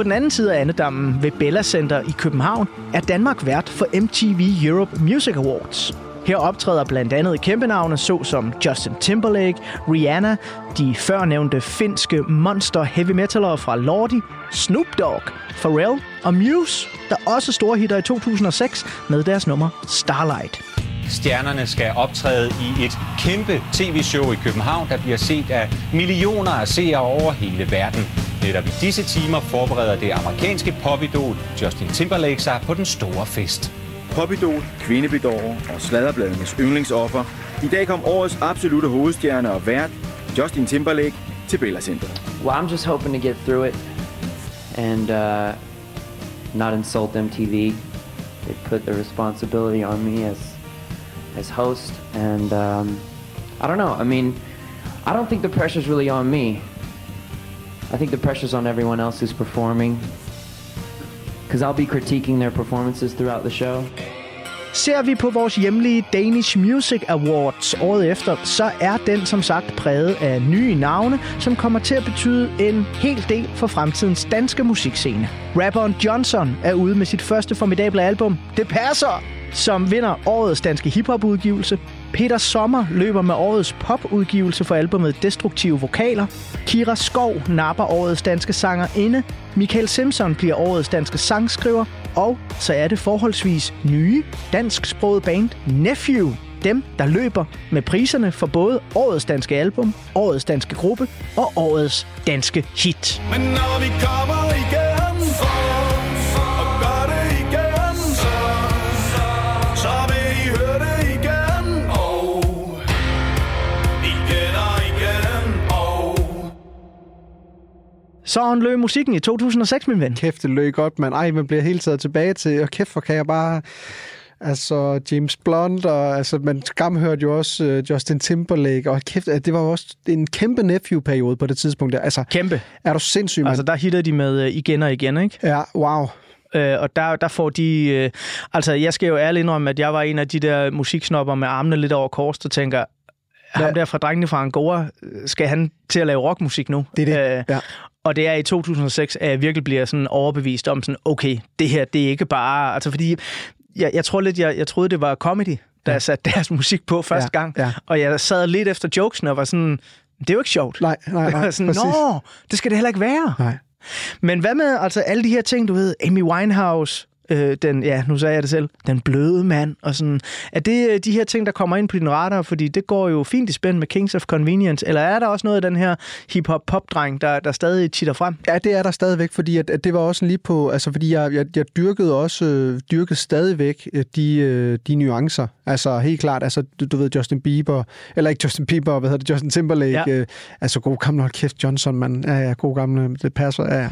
[SPEAKER 3] På den anden side af Annedammen ved Bella Center i København er Danmark vært for MTV Europe Music Awards. Her optræder blandt andet kæmpe navne såsom Justin Timberlake, Rihanna, de førnævnte finske monster heavy metalere fra Lordi, Snoop Dogg, Pharrell og Muse, der også store hitter i 2006 med deres nummer Starlight.
[SPEAKER 10] Stjernerne skal optræde i et kæmpe tv-show i København, der bliver set af millioner af seere over hele verden. Netop i disse timer forbereder det amerikanske popidol Justin Timberlake sig på den store fest.
[SPEAKER 11] Popidol, Kvindebedår og Sladderbladenes yndlingsoffer. I dag kom årets absolute hovedstjerne og vært, Justin Timberlake, til Bella Center.
[SPEAKER 12] Well, I'm just hoping to get through it and uh, not insult MTV. They put the responsibility on me as as host, and um, I don't know. I mean, I don't think the pressure's really on me. I think the pressure's on everyone else who's performing, because I'll be critiquing their performances throughout the show.
[SPEAKER 3] Ser vi på vores hjemlige Danish Music Awards året efter, så er den som sagt præget af nye navne, som kommer til at betyde en hel del for fremtidens danske musikscene. Rapperen Johnson er ude med sit første formidable album, Det Passer, som vinder årets danske hiphop-udgivelse. Peter Sommer løber med årets popudgivelse for albumet Destruktive Vokaler. Kira Skov napper årets danske sanger inde. Michael Simpson bliver årets danske sangskriver. Og så er det forholdsvis nye dansksproget band Nephew. Dem, der løber med priserne for både årets danske album, årets danske gruppe og årets danske hit.
[SPEAKER 7] Men når vi kommer igen
[SPEAKER 3] Sådan løb musikken i 2006, min ven.
[SPEAKER 4] Kæft, det løg godt, man. Ej, man bliver helt taget tilbage til, og kæft, hvor kan jeg bare... Altså, James Blunt, og altså, man skam hørte jo også uh, Justin Timberlake, og kæft, det var jo også en kæmpe nephew-periode på det tidspunkt der. Altså,
[SPEAKER 3] Kæmpe.
[SPEAKER 4] er du sindssyg, mand?
[SPEAKER 3] Altså, der hitter de med øh, igen og igen, ikke?
[SPEAKER 4] Ja, wow.
[SPEAKER 3] Øh, og der, der får de... Øh, altså, jeg skal jo ærligt indrømme, at jeg var en af de der musiksnopper med armene lidt over kors, der tænker, ham der fra drengene fra Angora, øh, skal han til at lave rockmusik nu?
[SPEAKER 4] Det er det,
[SPEAKER 3] Øh,
[SPEAKER 4] ja.
[SPEAKER 3] Og det er i 2006, at jeg virkelig bliver sådan overbevist om sådan, okay, det her, det er ikke bare... Altså, fordi jeg, jeg tror lidt, jeg, jeg troede, det var comedy, da jeg satte deres musik på første
[SPEAKER 4] Ja,
[SPEAKER 3] gang.
[SPEAKER 4] ja.
[SPEAKER 3] Og jeg sad lidt efter jokesene og var sådan, det er jo ikke sjovt.
[SPEAKER 4] Nej, nej, nej,
[SPEAKER 3] sådan,
[SPEAKER 4] præcis.
[SPEAKER 3] Nå, det skal det heller ikke være.
[SPEAKER 4] Nej.
[SPEAKER 3] Men hvad med altså alle de her ting, du ved, Amy Winehouse, øh, den, ja, nu sagde jeg det selv, den bløde mand, og sådan. Er det øh, de her ting, der kommer ind på din radar? Fordi det går jo fint i spænd med Kings of Convenience. Eller er der også noget af den her hip-hop-pop-dreng, der, der stadig titter frem?
[SPEAKER 4] Ja, det er der stadigvæk, fordi at, at det var også lige på, altså fordi jeg, jeg, jeg dyrkede også, øh, dyrkede stadigvæk øh, de, øh, de nuancer. Altså helt klart, altså du, du ved Justin Bieber, eller ikke Justin Bieber, hvad hedder det, Justin Timberlake,
[SPEAKER 3] Ja.
[SPEAKER 4] øh, altså god gamle, hold kæft, Johnson, man, ja, ja, god gamle, det passer, ja, ja.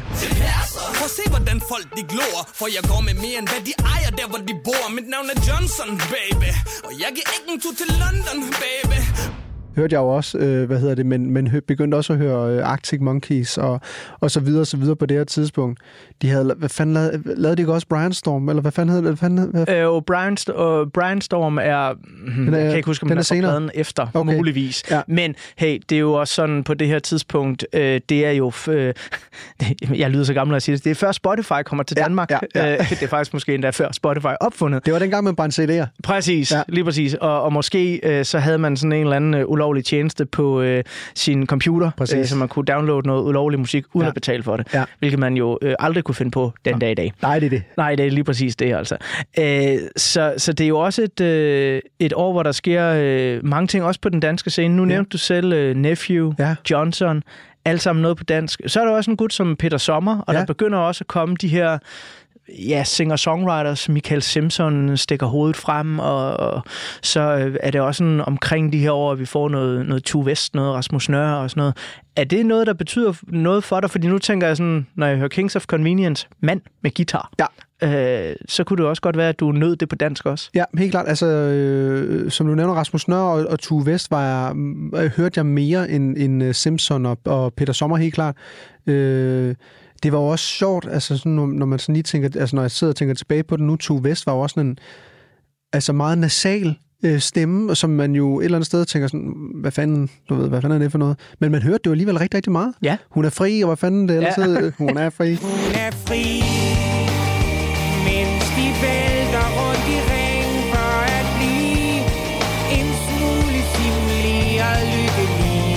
[SPEAKER 7] Hvordan folk de glor. For jeg går med mere end hvad de ejer der hvor de bor. Mit navn er Johnson, baby. Og jeg giver ikke en tur til London, baby.
[SPEAKER 4] Hørte jeg jo også, øh, hvad hedder det, men, men begyndte også at høre øh, Arctic Monkeys og, og så videre og så videre på det her tidspunkt. De havde, hvad fanden lavede, lavede de ikke også Brainstorm, eller hvad fanden hed det? Hvad fanden hvad,
[SPEAKER 3] Øh, og Brian, St- og Brian Storm er... Den
[SPEAKER 4] er-
[SPEAKER 3] jeg kan ikke huske, om
[SPEAKER 4] den
[SPEAKER 3] den
[SPEAKER 4] er
[SPEAKER 3] er, pladen efter, okay. Muligvis.
[SPEAKER 4] Ja.
[SPEAKER 3] Men hey, det er jo også sådan på det her tidspunkt, øh, det er jo... Øh, jeg lyder så gammel at sige det. Det er før Spotify kommer til
[SPEAKER 4] Ja,
[SPEAKER 3] Danmark.
[SPEAKER 4] ja, ja.
[SPEAKER 3] Øh, det er faktisk måske endda før Spotify opfundet.
[SPEAKER 4] det var dengang, man brændte CD'er.
[SPEAKER 3] Præcis, ja.
[SPEAKER 4] Ja.
[SPEAKER 3] lige præcis. Og, og måske øh, så havde man sådan en eller anden øh, ulovlig tjeneste på øh, sin computer,
[SPEAKER 4] Præcis.
[SPEAKER 3] øh, så man kunne downloade noget ulovlig musik uden
[SPEAKER 4] Ja.
[SPEAKER 3] at betale for det.
[SPEAKER 4] Ja.
[SPEAKER 3] Hvilket man jo øh, aldrig kunne finde på den dag i dag.
[SPEAKER 4] Nej, det er det.
[SPEAKER 3] Nej, det er lige præcis det, altså. Øh, så, så det er jo også et, øh, et år, hvor der sker øh, mange ting, også på den danske scene. Nu ja. nævnte du selv øh, Nephew,
[SPEAKER 4] Ja.
[SPEAKER 3] Johnson, alt sammen noget på dansk. Så er der også en gut som Peter Sommer, og
[SPEAKER 4] Ja.
[SPEAKER 3] der begynder også at komme de her ja, singer-songwriters. Michael Simpson stikker hovedet frem, og, og så øh, er det også sådan omkring de her år, at vi får noget, noget Tue Vest, noget Rasmus Nør og sådan noget. Er det noget, der betyder noget for dig? Fordi nu tænker jeg sådan, når jeg hører Kings of Convenience, mand med guitar,
[SPEAKER 4] Ja.
[SPEAKER 3] øh, så kunne det også godt være, at du nød det på dansk også.
[SPEAKER 4] Ja, helt klart. Altså, øh, som du nævner, Rasmus Nør og, og Tue Vest, var jeg, øh, hørte jeg mere end, end øh, Simpson og, og Peter Sommer, helt klart. Øh, det var jo også sjovt, altså sådan, når, når man sådan lige tænker, altså når jeg sidder og tænker tilbage på det nu, Tue Vest var jo også sådan en, altså meget nasal øh, stemme, som man jo et eller andet sted tænker sådan, hvad fanden, du ved, hvad fanden er det for noget? Men man hørte det jo alligevel rigtig, rigtig meget.
[SPEAKER 3] Ja.
[SPEAKER 4] Hun er fri, og hvad fanden det ellers
[SPEAKER 3] Ja.
[SPEAKER 4] ja. Hun er fri.
[SPEAKER 13] Hun er fri, mens de vælter rundt i ring for at blive en smule simlig og lykkelig.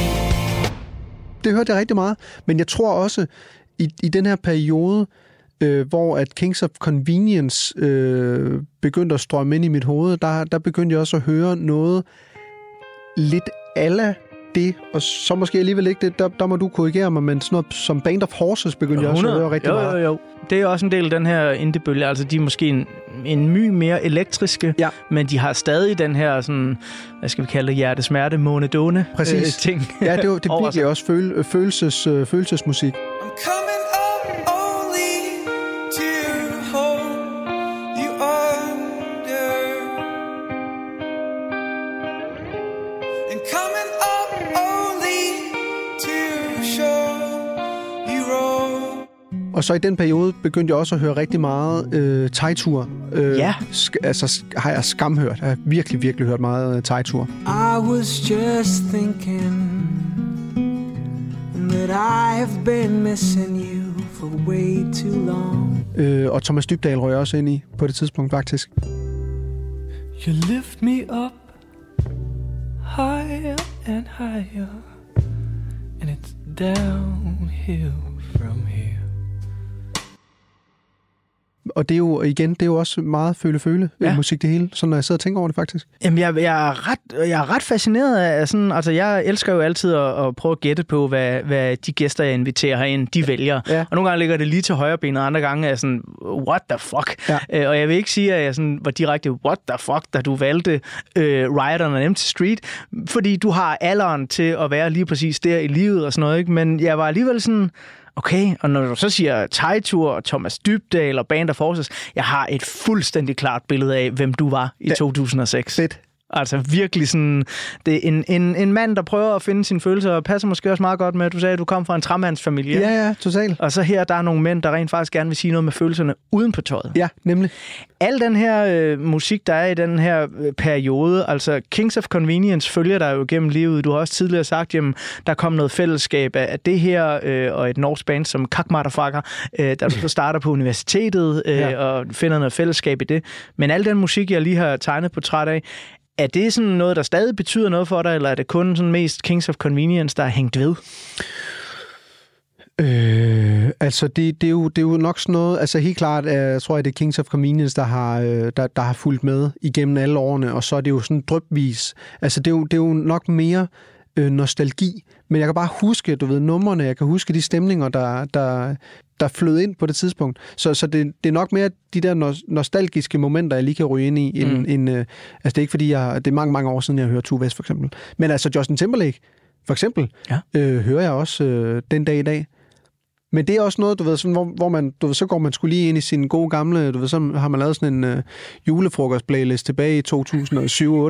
[SPEAKER 4] Det hørte jeg rigtig meget. Men jeg tror også, i, i den her periode, øh, hvor at Kings of Convenience øh, begyndte at strømme ind i mit hoved, der, der begyndte jeg også at høre noget lidt alla det, og så måske alligevel ikke det, der, der må du korrigere mig, men sådan noget som Band of Horses begyndte jeg også at høre rigtig
[SPEAKER 3] jo,
[SPEAKER 4] meget.
[SPEAKER 3] Jo, jo, Det er også en del af den her indie-bølge. Altså, de er måske en, en my mere elektriske,
[SPEAKER 4] ja.
[SPEAKER 3] men de har stadig den her, sådan, hvad skal vi kalde det, hjertesmerte, månedåne
[SPEAKER 4] Præcis.
[SPEAKER 3] Øh, ting.
[SPEAKER 4] Ja, det, det er virkelig også føle, følelses, øh, følelsesmusik.
[SPEAKER 7] Coming
[SPEAKER 4] Og så i den periode begyndte jeg også at høre rigtig meget øh, Tejtur. Øh,
[SPEAKER 3] Ja.
[SPEAKER 4] Sk- altså, har jeg skamhørt. Jeg har virkelig, virkelig hørt meget øh, Tejtur.
[SPEAKER 13] I was just thinking that I have been missing you for way too long.
[SPEAKER 4] Øh, og Thomas Dybdahl røg jeg også ind i på det tidspunkt, faktisk.
[SPEAKER 7] You lift me up higher and higher, and it's downhill from here.
[SPEAKER 4] Og det er jo, igen, det er jo også meget føle-føle
[SPEAKER 3] Ja.
[SPEAKER 4] ja. musik det hele, så når jeg sidder og tænker over det faktisk.
[SPEAKER 3] Jamen, jeg, jeg, er ret, jeg er ret fascineret af sådan... Altså, jeg elsker jo altid at, at prøve at gætte på, hvad, hvad de gæster, jeg inviterer herind, de vælger.
[SPEAKER 4] Ja.
[SPEAKER 3] Og nogle gange ligger det lige til højre ben, og andre gange er jeg sådan, what the fuck?
[SPEAKER 4] Ja.
[SPEAKER 3] Øh, og jeg vil ikke sige, at jeg sådan var direkte, what the fuck, da du valgte øh, Riot on an Empty Street, fordi du har alderen til at være lige præcis der i livet og sådan noget, ikke? Men jeg var alligevel sådan... Okay, og når du så siger Tejtur og Thomas Dybdal og Band of Forces, jeg har et fuldstændig klart billede af, hvem du var i
[SPEAKER 4] Ja.
[SPEAKER 3] 2006.
[SPEAKER 4] Fedt.
[SPEAKER 3] Altså virkelig sådan, det er en, en, en mand, der prøver at finde sine følelser, og passer måske også meget godt med, at du sagde, at du kom fra en træmandsfamilie.
[SPEAKER 4] Ja, ja, totalt.
[SPEAKER 3] Og så her, der er nogle mænd, der rent faktisk gerne vil sige noget med følelserne uden på tøjet.
[SPEAKER 4] Ja, nemlig.
[SPEAKER 3] Al den her øh, musik, der er i den her øh, periode, altså Kings of Convenience følger dig jo gennem livet. Du har også tidligere sagt, at der kom noget fællesskab af af det her, øh, og et norsk band som Kak Motherfucker, øh, der så starter på universitetet øh,
[SPEAKER 4] Ja.
[SPEAKER 3] og finder noget fællesskab i det. Men al den musik, jeg lige har tegnet portræt af, er det sådan noget, der stadig betyder noget for dig, eller er det kun sådan mest Kings of Convenience, der er hængt ved?
[SPEAKER 4] Øh, altså, det, det, er jo, det er jo nok sådan noget... Altså, helt klart, øh, jeg tror jeg, det er Kings of Convenience, der har, øh, der, der har fulgt med igennem alle årene, og så er det jo sådan drøbvis. Altså, det er jo, det er jo nok mere øh, nostalgi, men jeg kan bare huske, du ved, numrene, jeg kan huske de stemninger, der, der, der flød ind på det tidspunkt. Så, så det, det er nok mere de der nos- nostalgiske momenter, jeg lige kan ryge ind i, end,
[SPEAKER 3] Mm.
[SPEAKER 4] end øh, altså det er ikke fordi, jeg, det er mange, mange år siden, jeg har hørt Tue West for eksempel. Men altså Justin Timberlake, for eksempel,
[SPEAKER 3] Ja.
[SPEAKER 4] øh, hører jeg også øh, den dag i dag. Men det er også noget, du ved, sådan, hvor, hvor man, du ved, så går man skulle lige ind i sin gode gamle, du ved, så har man lavet sådan en øh, julefrokost-playlist tilbage i 2007-2008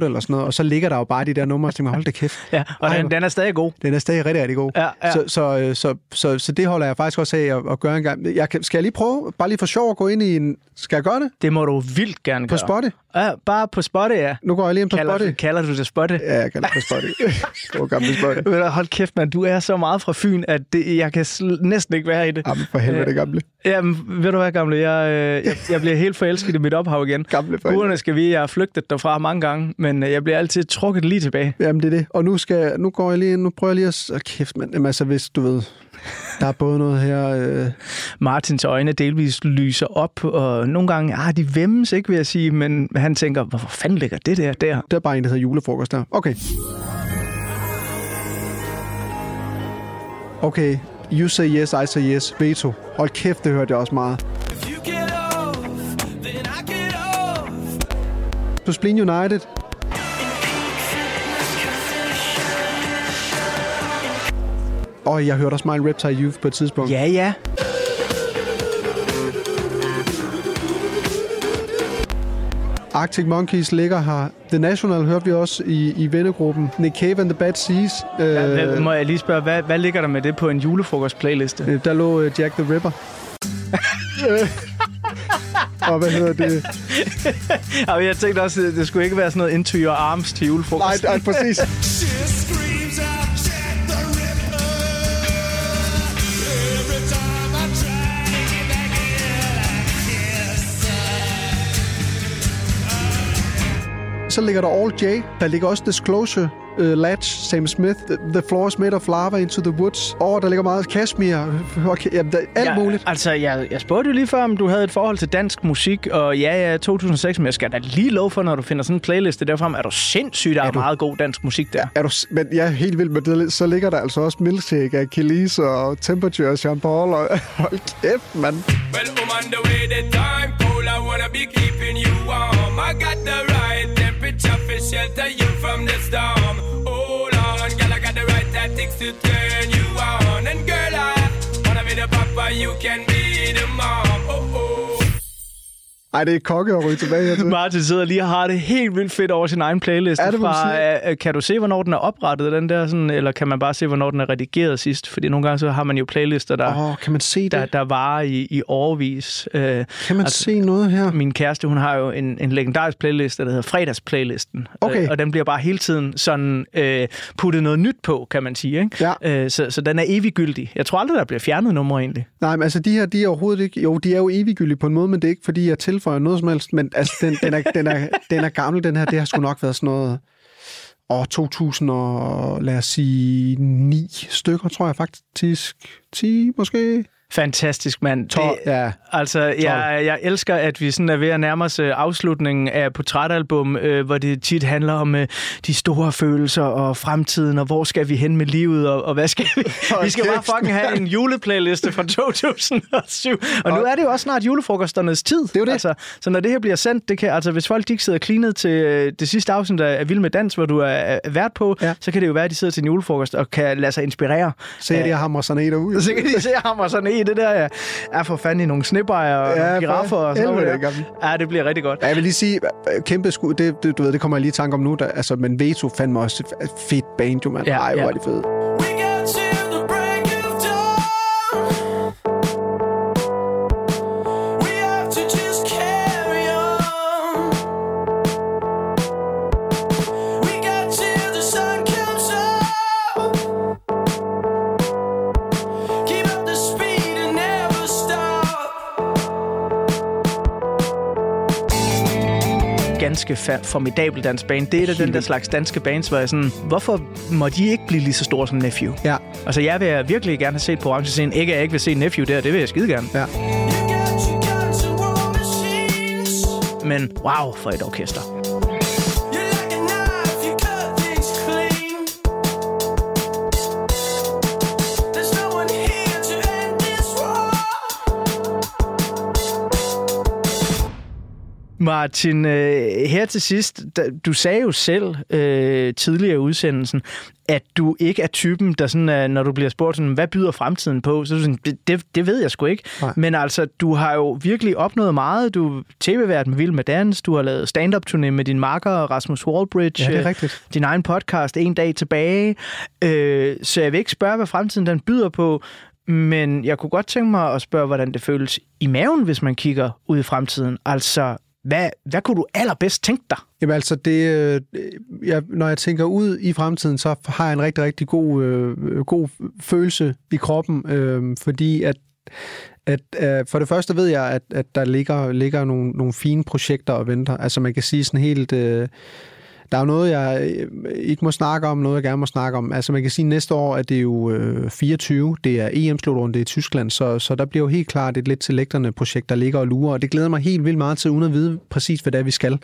[SPEAKER 4] eller sådan noget, og så ligger der jo bare de der numre, og så tænker hold da kæft.
[SPEAKER 3] Ja, og
[SPEAKER 4] Ej,
[SPEAKER 3] den, den er stadig god.
[SPEAKER 4] Den er stadig rigtig, rigtig god.
[SPEAKER 3] Ja, ja.
[SPEAKER 4] Så, så, øh, så, så, så det holder jeg faktisk også af at, at gøre en gang. Jeg kan, skal jeg lige prøve, bare lige for sjov at gå ind i en... Skal jeg gøre det?
[SPEAKER 3] Det må du vildt gerne
[SPEAKER 4] På
[SPEAKER 3] gøre. Ja, bare på Spotify, ja.
[SPEAKER 4] Nu går jeg lige ind på
[SPEAKER 3] kalder,
[SPEAKER 4] Spotify.
[SPEAKER 3] Kalder du det Spotify?
[SPEAKER 4] Ja, jeg kalder det på. God gamle Spotify.
[SPEAKER 3] Ved du, Hold kæft, mand. Du er så meget fra Fyn, at det, jeg kan næsten ikke være i det.
[SPEAKER 4] Jamen, for helvede, gamle.
[SPEAKER 3] Jamen, ved du hvad, gamle? Jeg, øh, jeg, jeg bliver helt forelsket i mit ophav igen.
[SPEAKER 4] Gamle for
[SPEAKER 3] Guderne skal vide, jeg har flygtet derfra mange gange, men øh, jeg bliver altid trukket lige tilbage.
[SPEAKER 4] Jamen, det er det. Og nu, skal, nu går jeg lige ind, nu prøver jeg lige at... Åh, kæft, mand. Jamen, altså, hvis du ved... Der er både noget her... Øh,
[SPEAKER 3] Martins øjne delvis lyser op, og nogle gange, ah, de vemmes ikke, vil jeg sige, men han tænker, hvorfor fanden ligger det der der?
[SPEAKER 4] der er bare en, der hedder julefrokost der. Okay. Okay. You say yes, I say yes. Veto. Hold kæft, det hørte jeg også meget.
[SPEAKER 7] Off.
[SPEAKER 4] På Spleen United. Og jeg hørte også Smile Reptile Youth på et tidspunkt.
[SPEAKER 3] Ja, ja.
[SPEAKER 4] Arctic Monkeys ligger her. The National hørte vi også i, i vennegruppen. Nick Cave and the Bad Seas. Øh,
[SPEAKER 3] Hvad, må jeg lige spørge, hvad, hvad ligger der med det på en julefrokost-playliste?
[SPEAKER 4] øh, der lå øh, Jack the Ripper. og hvad hedder det?
[SPEAKER 3] Og jeg tænkte også, at det skulle ikke være sådan noget into your arms til julefrokost.
[SPEAKER 4] Nej, nej, præcis. Så ligger der All J. Der ligger også Disclosure, uh, Latch, Sam Smith, The, the Floor is Made of Lava, Into the Woods. Og der ligger meget Kashmir. Okay, jamen, der, alt
[SPEAKER 3] ja,
[SPEAKER 4] muligt.
[SPEAKER 3] Altså, jeg, jeg spurgte jo lige før, om du havde et forhold til dansk musik, og ja, ja, 2006, men jeg skal da lige love for, når du finder sådan en playliste derfra, er du sindssygt, der er, er
[SPEAKER 4] du-
[SPEAKER 3] meget god dansk musik der.
[SPEAKER 4] Er du, men jeg er helt vild med det. Så ligger der altså også Milkshake af Kelis og Temperature og Jean Paul. Og, hold kæft, mand.
[SPEAKER 7] Well, I'm on the way, the time cold. I wanna be keeping you warm. I got the shelter you from the storm. Hold on, girl, I got the right tactics to turn you on. And girl, I wanna be the papa, you can be
[SPEAKER 4] Ej, det er kokke at ryge tilbage her til.
[SPEAKER 3] Martin sidder lige og har det helt vildt fedt over sin egen playliste.
[SPEAKER 4] Er det,
[SPEAKER 3] fra, øh, kan du se, hvornår den er oprettet, den der, sådan, eller kan man bare se, hvornår den er redigeret sidst? Fordi nogle gange så har man jo playlister, der,
[SPEAKER 4] Åh, kan man se det?
[SPEAKER 3] der, der varer i, i årvis. Øh,
[SPEAKER 4] Kan man se noget her?
[SPEAKER 3] Min kæreste, hun har jo en, en legendarisk playliste, der hedder Fredagsplaylisten.
[SPEAKER 4] Okay.
[SPEAKER 3] Øh, og den bliver bare hele tiden sådan øh, puttet noget nyt på, kan man sige. Ikke?
[SPEAKER 4] Ja.
[SPEAKER 3] Øh, så, så den er eviggyldig. Jeg tror aldrig, der bliver fjernet numre egentlig.
[SPEAKER 4] Nej, men altså de her, de er overhovedet ikke... Jo, de er jo eviggyldige på en måde, men det er ikke, fordi jeg tilføje noget som helst. Men altså, den, den, er, den, er, den er gammel, den her. Det har sgu nok været sådan noget... År 2000 og lad os sige 9 stykker, tror jeg faktisk. 10 måske?
[SPEAKER 3] Fantastisk, mand.
[SPEAKER 4] 12, ja.
[SPEAKER 3] Altså, jeg, jeg elsker, at vi sådan er ved at nærme os øh, afslutningen af portrætalbum, øh, hvor det tit handler om øh, de store følelser og fremtiden, og hvor skal vi hen med livet, og, og hvad skal vi? vi skal bare fucking have en juleplayliste fra 2007. Og nu er det jo også snart julefrokosternes tid. Det er det. Altså, så når det her bliver sendt, det kan, altså, hvis folk de ikke sidder klinet til øh, det sidste afsnit af Vild med Dans, hvor du er, er vært på, ja. så kan det jo være, at de sidder til en julefrokost og kan lade sig inspirere.
[SPEAKER 4] Se, at jeg hammer sådan en derude.
[SPEAKER 3] Så kan de se ham og sådan i det der, ja. er for fanden i nogle snebejer og
[SPEAKER 4] Ja,
[SPEAKER 3] giraffer og sådan noget.
[SPEAKER 4] gammel.
[SPEAKER 3] Ja, det bliver rigtig godt.
[SPEAKER 4] Ja, jeg vil lige sige, øh, kæmpe skud, det, det, du ved, det kommer jeg lige i tanke om nu, der, altså, men Veto fandme også et fedt band, jo, mand.
[SPEAKER 3] Ja,
[SPEAKER 4] Ej, hvor
[SPEAKER 3] ja.
[SPEAKER 4] er det fedt.
[SPEAKER 3] Ganske formidabel dansk band. Det er da den der slags danske bands, hvor jeg sådan, hvorfor må de ikke blive lige så store som Nephew?
[SPEAKER 4] Ja.
[SPEAKER 3] Altså, jeg vil virkelig gerne have set på orange Ikke at jeg ikke vil se Nephew der, det vil jeg skide gerne.
[SPEAKER 4] Ja.
[SPEAKER 3] Men wow, for et orkester. Martin, øh, her til sidst, du sagde jo selv øh, tidligere i udsendelsen, at du ikke er typen, der sådan, når du bliver spurgt, sådan, hvad byder fremtiden på, så er du sådan, det, det, ved jeg sgu ikke.
[SPEAKER 4] Nej.
[SPEAKER 3] Men altså, du har jo virkelig opnået meget. Du tv-vært med Vild med Dans, du har lavet stand-up-turné med din makker Rasmus Wallbridge.
[SPEAKER 4] Ja, det er
[SPEAKER 3] øh,
[SPEAKER 4] rigtigt.
[SPEAKER 3] Din egen podcast, En dag tilbage. Øh, så jeg vil ikke spørge, hvad fremtiden den byder på, men jeg kunne godt tænke mig at spørge, hvordan det føles i maven, hvis man kigger ud i fremtiden. Altså, hvad, hvad kunne du allerbedst tænke dig?
[SPEAKER 4] Jamen altså, det, øh, jeg, når jeg tænker ud i fremtiden, så har jeg en rigtig, rigtig god, øh, god følelse i kroppen, øh, fordi at, at øh, for det første ved jeg, at, at der ligger, ligger nogle, nogle fine projekter og venter. Altså man kan sige sådan helt... Øh, der er jo noget, jeg øh, ikke må snakke om, noget jeg gerne må snakke om. Altså man kan sige, at næste år er det jo øh, 24, det er EM-slutrunde i Tyskland, så, så der bliver jo helt klart et lidt til lægterne projekt, der ligger og lurer, og det glæder mig helt vildt meget til, uden at vide præcis, hvad det er, vi skal.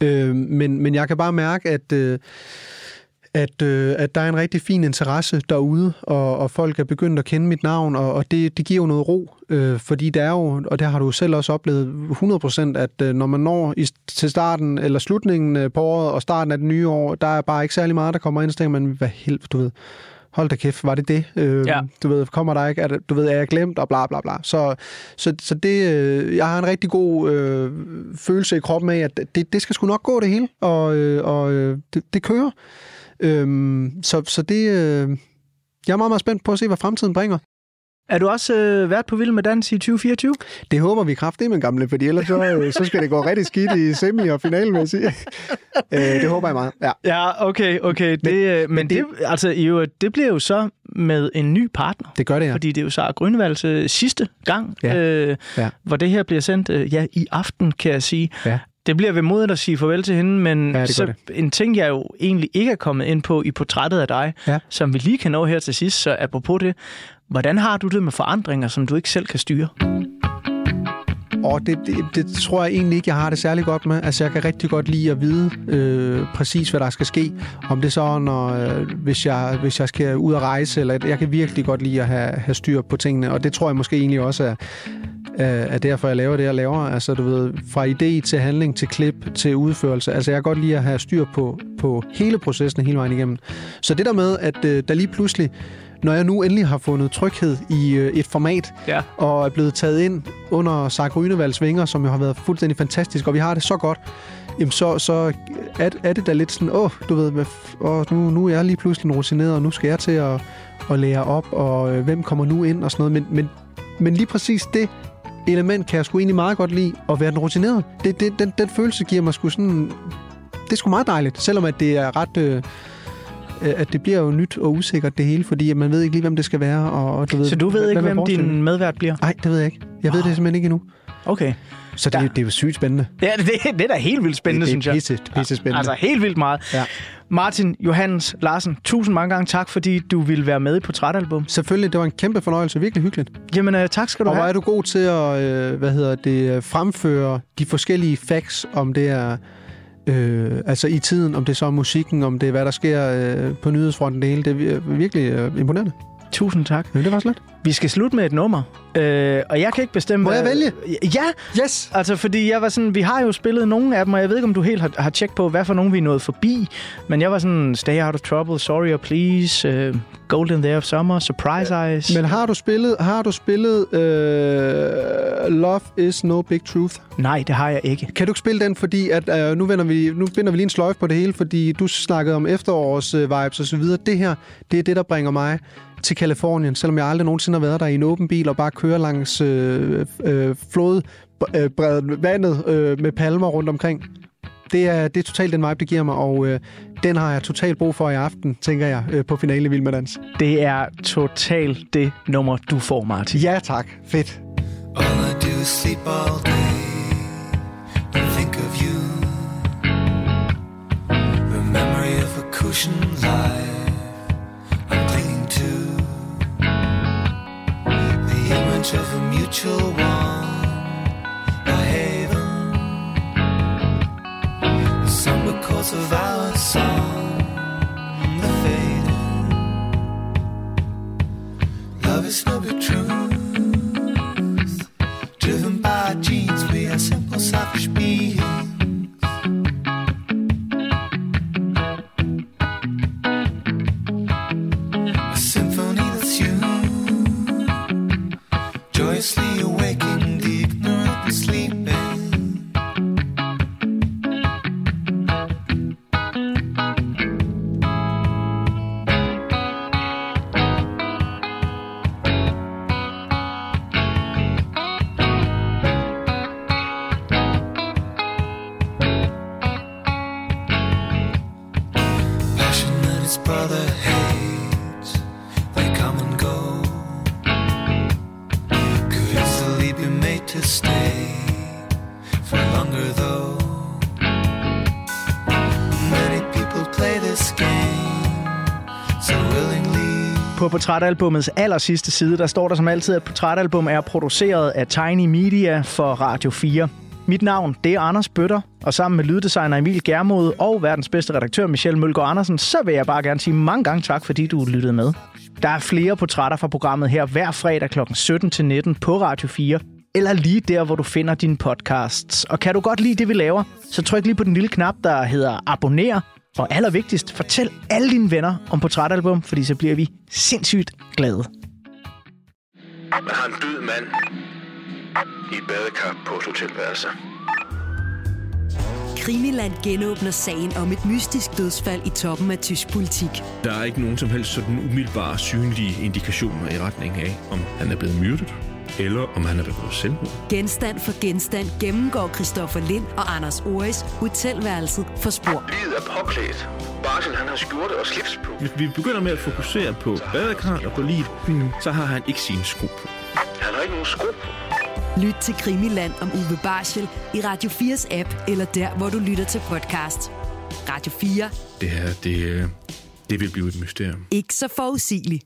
[SPEAKER 4] Øh, men, men jeg kan bare mærke, at, øh, at, øh, at der er en rigtig fin interesse derude, og, og folk er begyndt at kende mit navn, og, og det, det giver jo noget ro, øh, fordi det er jo, og det har du selv også oplevet 100%, at øh, når man når i, til starten eller slutningen øh, på året og starten af det nye år, der er bare ikke særlig meget, der kommer ind, så tænker man, hvad helvede, du ved, hold da kæft, var det det? Øh,
[SPEAKER 3] Ja.
[SPEAKER 4] Du ved, kommer der ikke, er du ved, er jeg glemt, og bla bla bla. Så, så, så det, øh, jeg har en rigtig god øh, følelse i kroppen af, at det, det skal sgu nok gå det hele, og, øh, og øh, det, det kører. Øhm, så, så det, øh, jeg er meget, meget spændt på at se, hvad fremtiden bringer.
[SPEAKER 3] Er du også øh, vært på Vild med Dans i 2024?
[SPEAKER 4] Det håber vi kraftigt med gamle, fordi ellers så, øh, så skal det gå rigtig skidt i semi og finalen, vil jeg sige. øh, det håber jeg meget. Ja.
[SPEAKER 3] Ja, okay, okay. Det, men, men, men det, det, altså, jo, det bliver jo så med en ny partner.
[SPEAKER 4] Det gør det, ja.
[SPEAKER 3] Fordi det er jo så Grønnevalds øh, sidste gang,
[SPEAKER 4] Ja.
[SPEAKER 3] øh,
[SPEAKER 4] Ja.
[SPEAKER 3] hvor det her bliver sendt øh, ja, i aften, kan jeg sige.
[SPEAKER 4] Ja.
[SPEAKER 3] Det bliver ved modet at sige farvel til hende, men
[SPEAKER 4] Ja,
[SPEAKER 3] så en ting, jeg jo egentlig ikke er kommet ind på i portrættet af dig,
[SPEAKER 4] Ja.
[SPEAKER 3] som vi lige kan nå her til sidst, så apropos det, hvordan har du det med forandringer, som du ikke selv kan styre?
[SPEAKER 4] Og det, det, det tror jeg egentlig ikke, jeg har det særlig godt med. Altså, jeg kan rigtig godt lide at vide øh, præcis, hvad der skal ske. Om det så, når, øh, hvis, jeg, hvis jeg skal ud og rejse, eller jeg kan virkelig godt lide at have, have styr på tingene. Og det tror jeg måske egentlig også er, er, er derfor, jeg laver det, jeg laver. Altså, du ved, fra idé til handling, til klip, til udførelse. Altså, jeg kan godt lide at have styr på, på hele processen hele vejen igennem. Så det der med, at øh, der lige pludselig når jeg nu endelig har fundet tryghed i øh, et format,
[SPEAKER 3] Ja.
[SPEAKER 4] og er blevet taget ind under Sark Rynevalds vinger, som jo har været fuldstændig fantastisk, og vi har det så godt, jamen så, så er, er det da lidt sådan, åh, du ved, hvad, åh, nu, nu er jeg lige pludselig rutineret, og nu skal jeg til at, at lære op, og øh, hvem kommer nu ind og sådan noget. Men, men, men lige præcis det element kan jeg sgu egentlig meget godt lide, at være den rutinerede. Det, det, den, den følelse giver mig sgu sådan... Det er sgu meget dejligt, selvom at det er ret... Øh, øh, at det bliver jo nyt og usikkert det hele, fordi man ved ikke lige, hvem det skal være. Og, og du ved,
[SPEAKER 3] Så du ved ikke, hvem din medvært bliver?
[SPEAKER 4] Nej, det ved jeg ikke. Jeg ved det simpelthen ikke endnu.
[SPEAKER 3] Okay.
[SPEAKER 4] Så det, det er jo sygt spændende.
[SPEAKER 3] Ja, det, det er da helt vildt spændende,
[SPEAKER 4] det,
[SPEAKER 3] synes
[SPEAKER 4] det er
[SPEAKER 3] jeg.
[SPEAKER 4] pisse, pisse spændende.
[SPEAKER 3] Altså helt vildt meget.
[SPEAKER 4] Ja.
[SPEAKER 3] Martin Johannes Larsen, tusind mange gange tak, fordi du ville være med i Portrætalbum.
[SPEAKER 4] Selvfølgelig, det var en kæmpe fornøjelse. Virkelig hyggeligt.
[SPEAKER 3] Jamen, øh, tak skal du
[SPEAKER 4] Og
[SPEAKER 3] have.
[SPEAKER 4] er du god til at øh, hvad hedder det, fremføre de forskellige facts, om det er øh, altså i tiden, om det så er musikken, om det er, hvad der sker øh, på nyhedsfronten, det hele. Det er vir- virkelig øh, imponerende.
[SPEAKER 3] Tusind tak.
[SPEAKER 4] Ja, det var slet.
[SPEAKER 3] Vi skal slutte med et nummer, øh, og jeg kan ikke bestemme...
[SPEAKER 4] Må jeg
[SPEAKER 3] hvad-
[SPEAKER 4] vælge?
[SPEAKER 3] Ja!
[SPEAKER 4] Yes!
[SPEAKER 3] Altså, fordi jeg var sådan... Vi har jo spillet nogle af dem, og jeg ved ikke, om du helt har, har tjekket på, hvad for nogle vi er nået forbi. Men jeg var sådan... Stay Out of Trouble, Sorry or Please, øh, Golden Day of Summer, Surprise Eyes.
[SPEAKER 4] Men har du spillet, har du spillet øh, Love is no big truth?
[SPEAKER 3] Nej, det har jeg ikke.
[SPEAKER 4] Kan du ikke spille den, fordi at, øh, nu, vender vi, nu binder vi lige en sløjf på det hele, fordi du snakkede om efterårs øh, vibes og så videre. Det her, det er det, der bringer mig til Kalifornien, selvom jeg aldrig nogensinde har været der i en åben bil og bare kører langs øh, øh, flodbredet vandet øh, med palmer rundt omkring. Det er, det er totalt den vibe, det giver mig, og øh, den har jeg totalt brug for i aften, tænker jeg, øh, på finale i Vild med Dans.
[SPEAKER 3] Det er totalt det nummer, du får, Martin.
[SPEAKER 4] Ja, tak. Fedt.
[SPEAKER 1] All I do is sleep all day and think of you. Image of a mutual one, a haven. The somber chords of our song, the fading. Love is no good
[SPEAKER 3] portrætalbumets aller sidste side, der står der som altid, at portrætalbum er produceret af Tiny Media for Radio 4. Mit navn, det er Anders Bøtter, og sammen med lyddesigner Emil Germod og verdens bedste redaktør Michelle Mølgaard Andersen, så vil jeg bare gerne sige mange gange tak, fordi du lyttede med. Der er flere portrætter fra programmet her hver fredag kl. 17-19 på Radio 4, eller lige der, hvor du finder dine podcasts. Og kan du godt lide det, vi laver, så tryk lige på den lille knap, der hedder abonner, og allervigtigst, fortæl alle dine venner om portrætalbum, fordi så bliver vi sindssygt glade.
[SPEAKER 14] Man har en død mand i et badekar på et hotelværelse.
[SPEAKER 2] Krimiland genåbner sagen om et mystisk dødsfald i toppen af tysk politik.
[SPEAKER 15] Der er ikke nogen som helst sådan umiddelbare synlige indikationer i retning af, om han er blevet myrdet, eller om han er begået selvmord.
[SPEAKER 2] Genstand for genstand gennemgår Christoffer Lind og Anders Oris hotelværelset for spor.
[SPEAKER 14] Livet er påklædt. Barsel, han har skjorte og slips på.
[SPEAKER 15] Hvis vi begynder med at fokusere på badekran og på livet, så har han ikke sine sko på.
[SPEAKER 14] Han har ikke nogen sko på.
[SPEAKER 2] Lyt til Krimiland om Uwe Barschel i Radio 4's app, eller der, hvor du lytter til podcast. Radio 4.
[SPEAKER 15] Det her, det, øh, det vil blive et mysterium.
[SPEAKER 2] Ikke så forudsigeligt.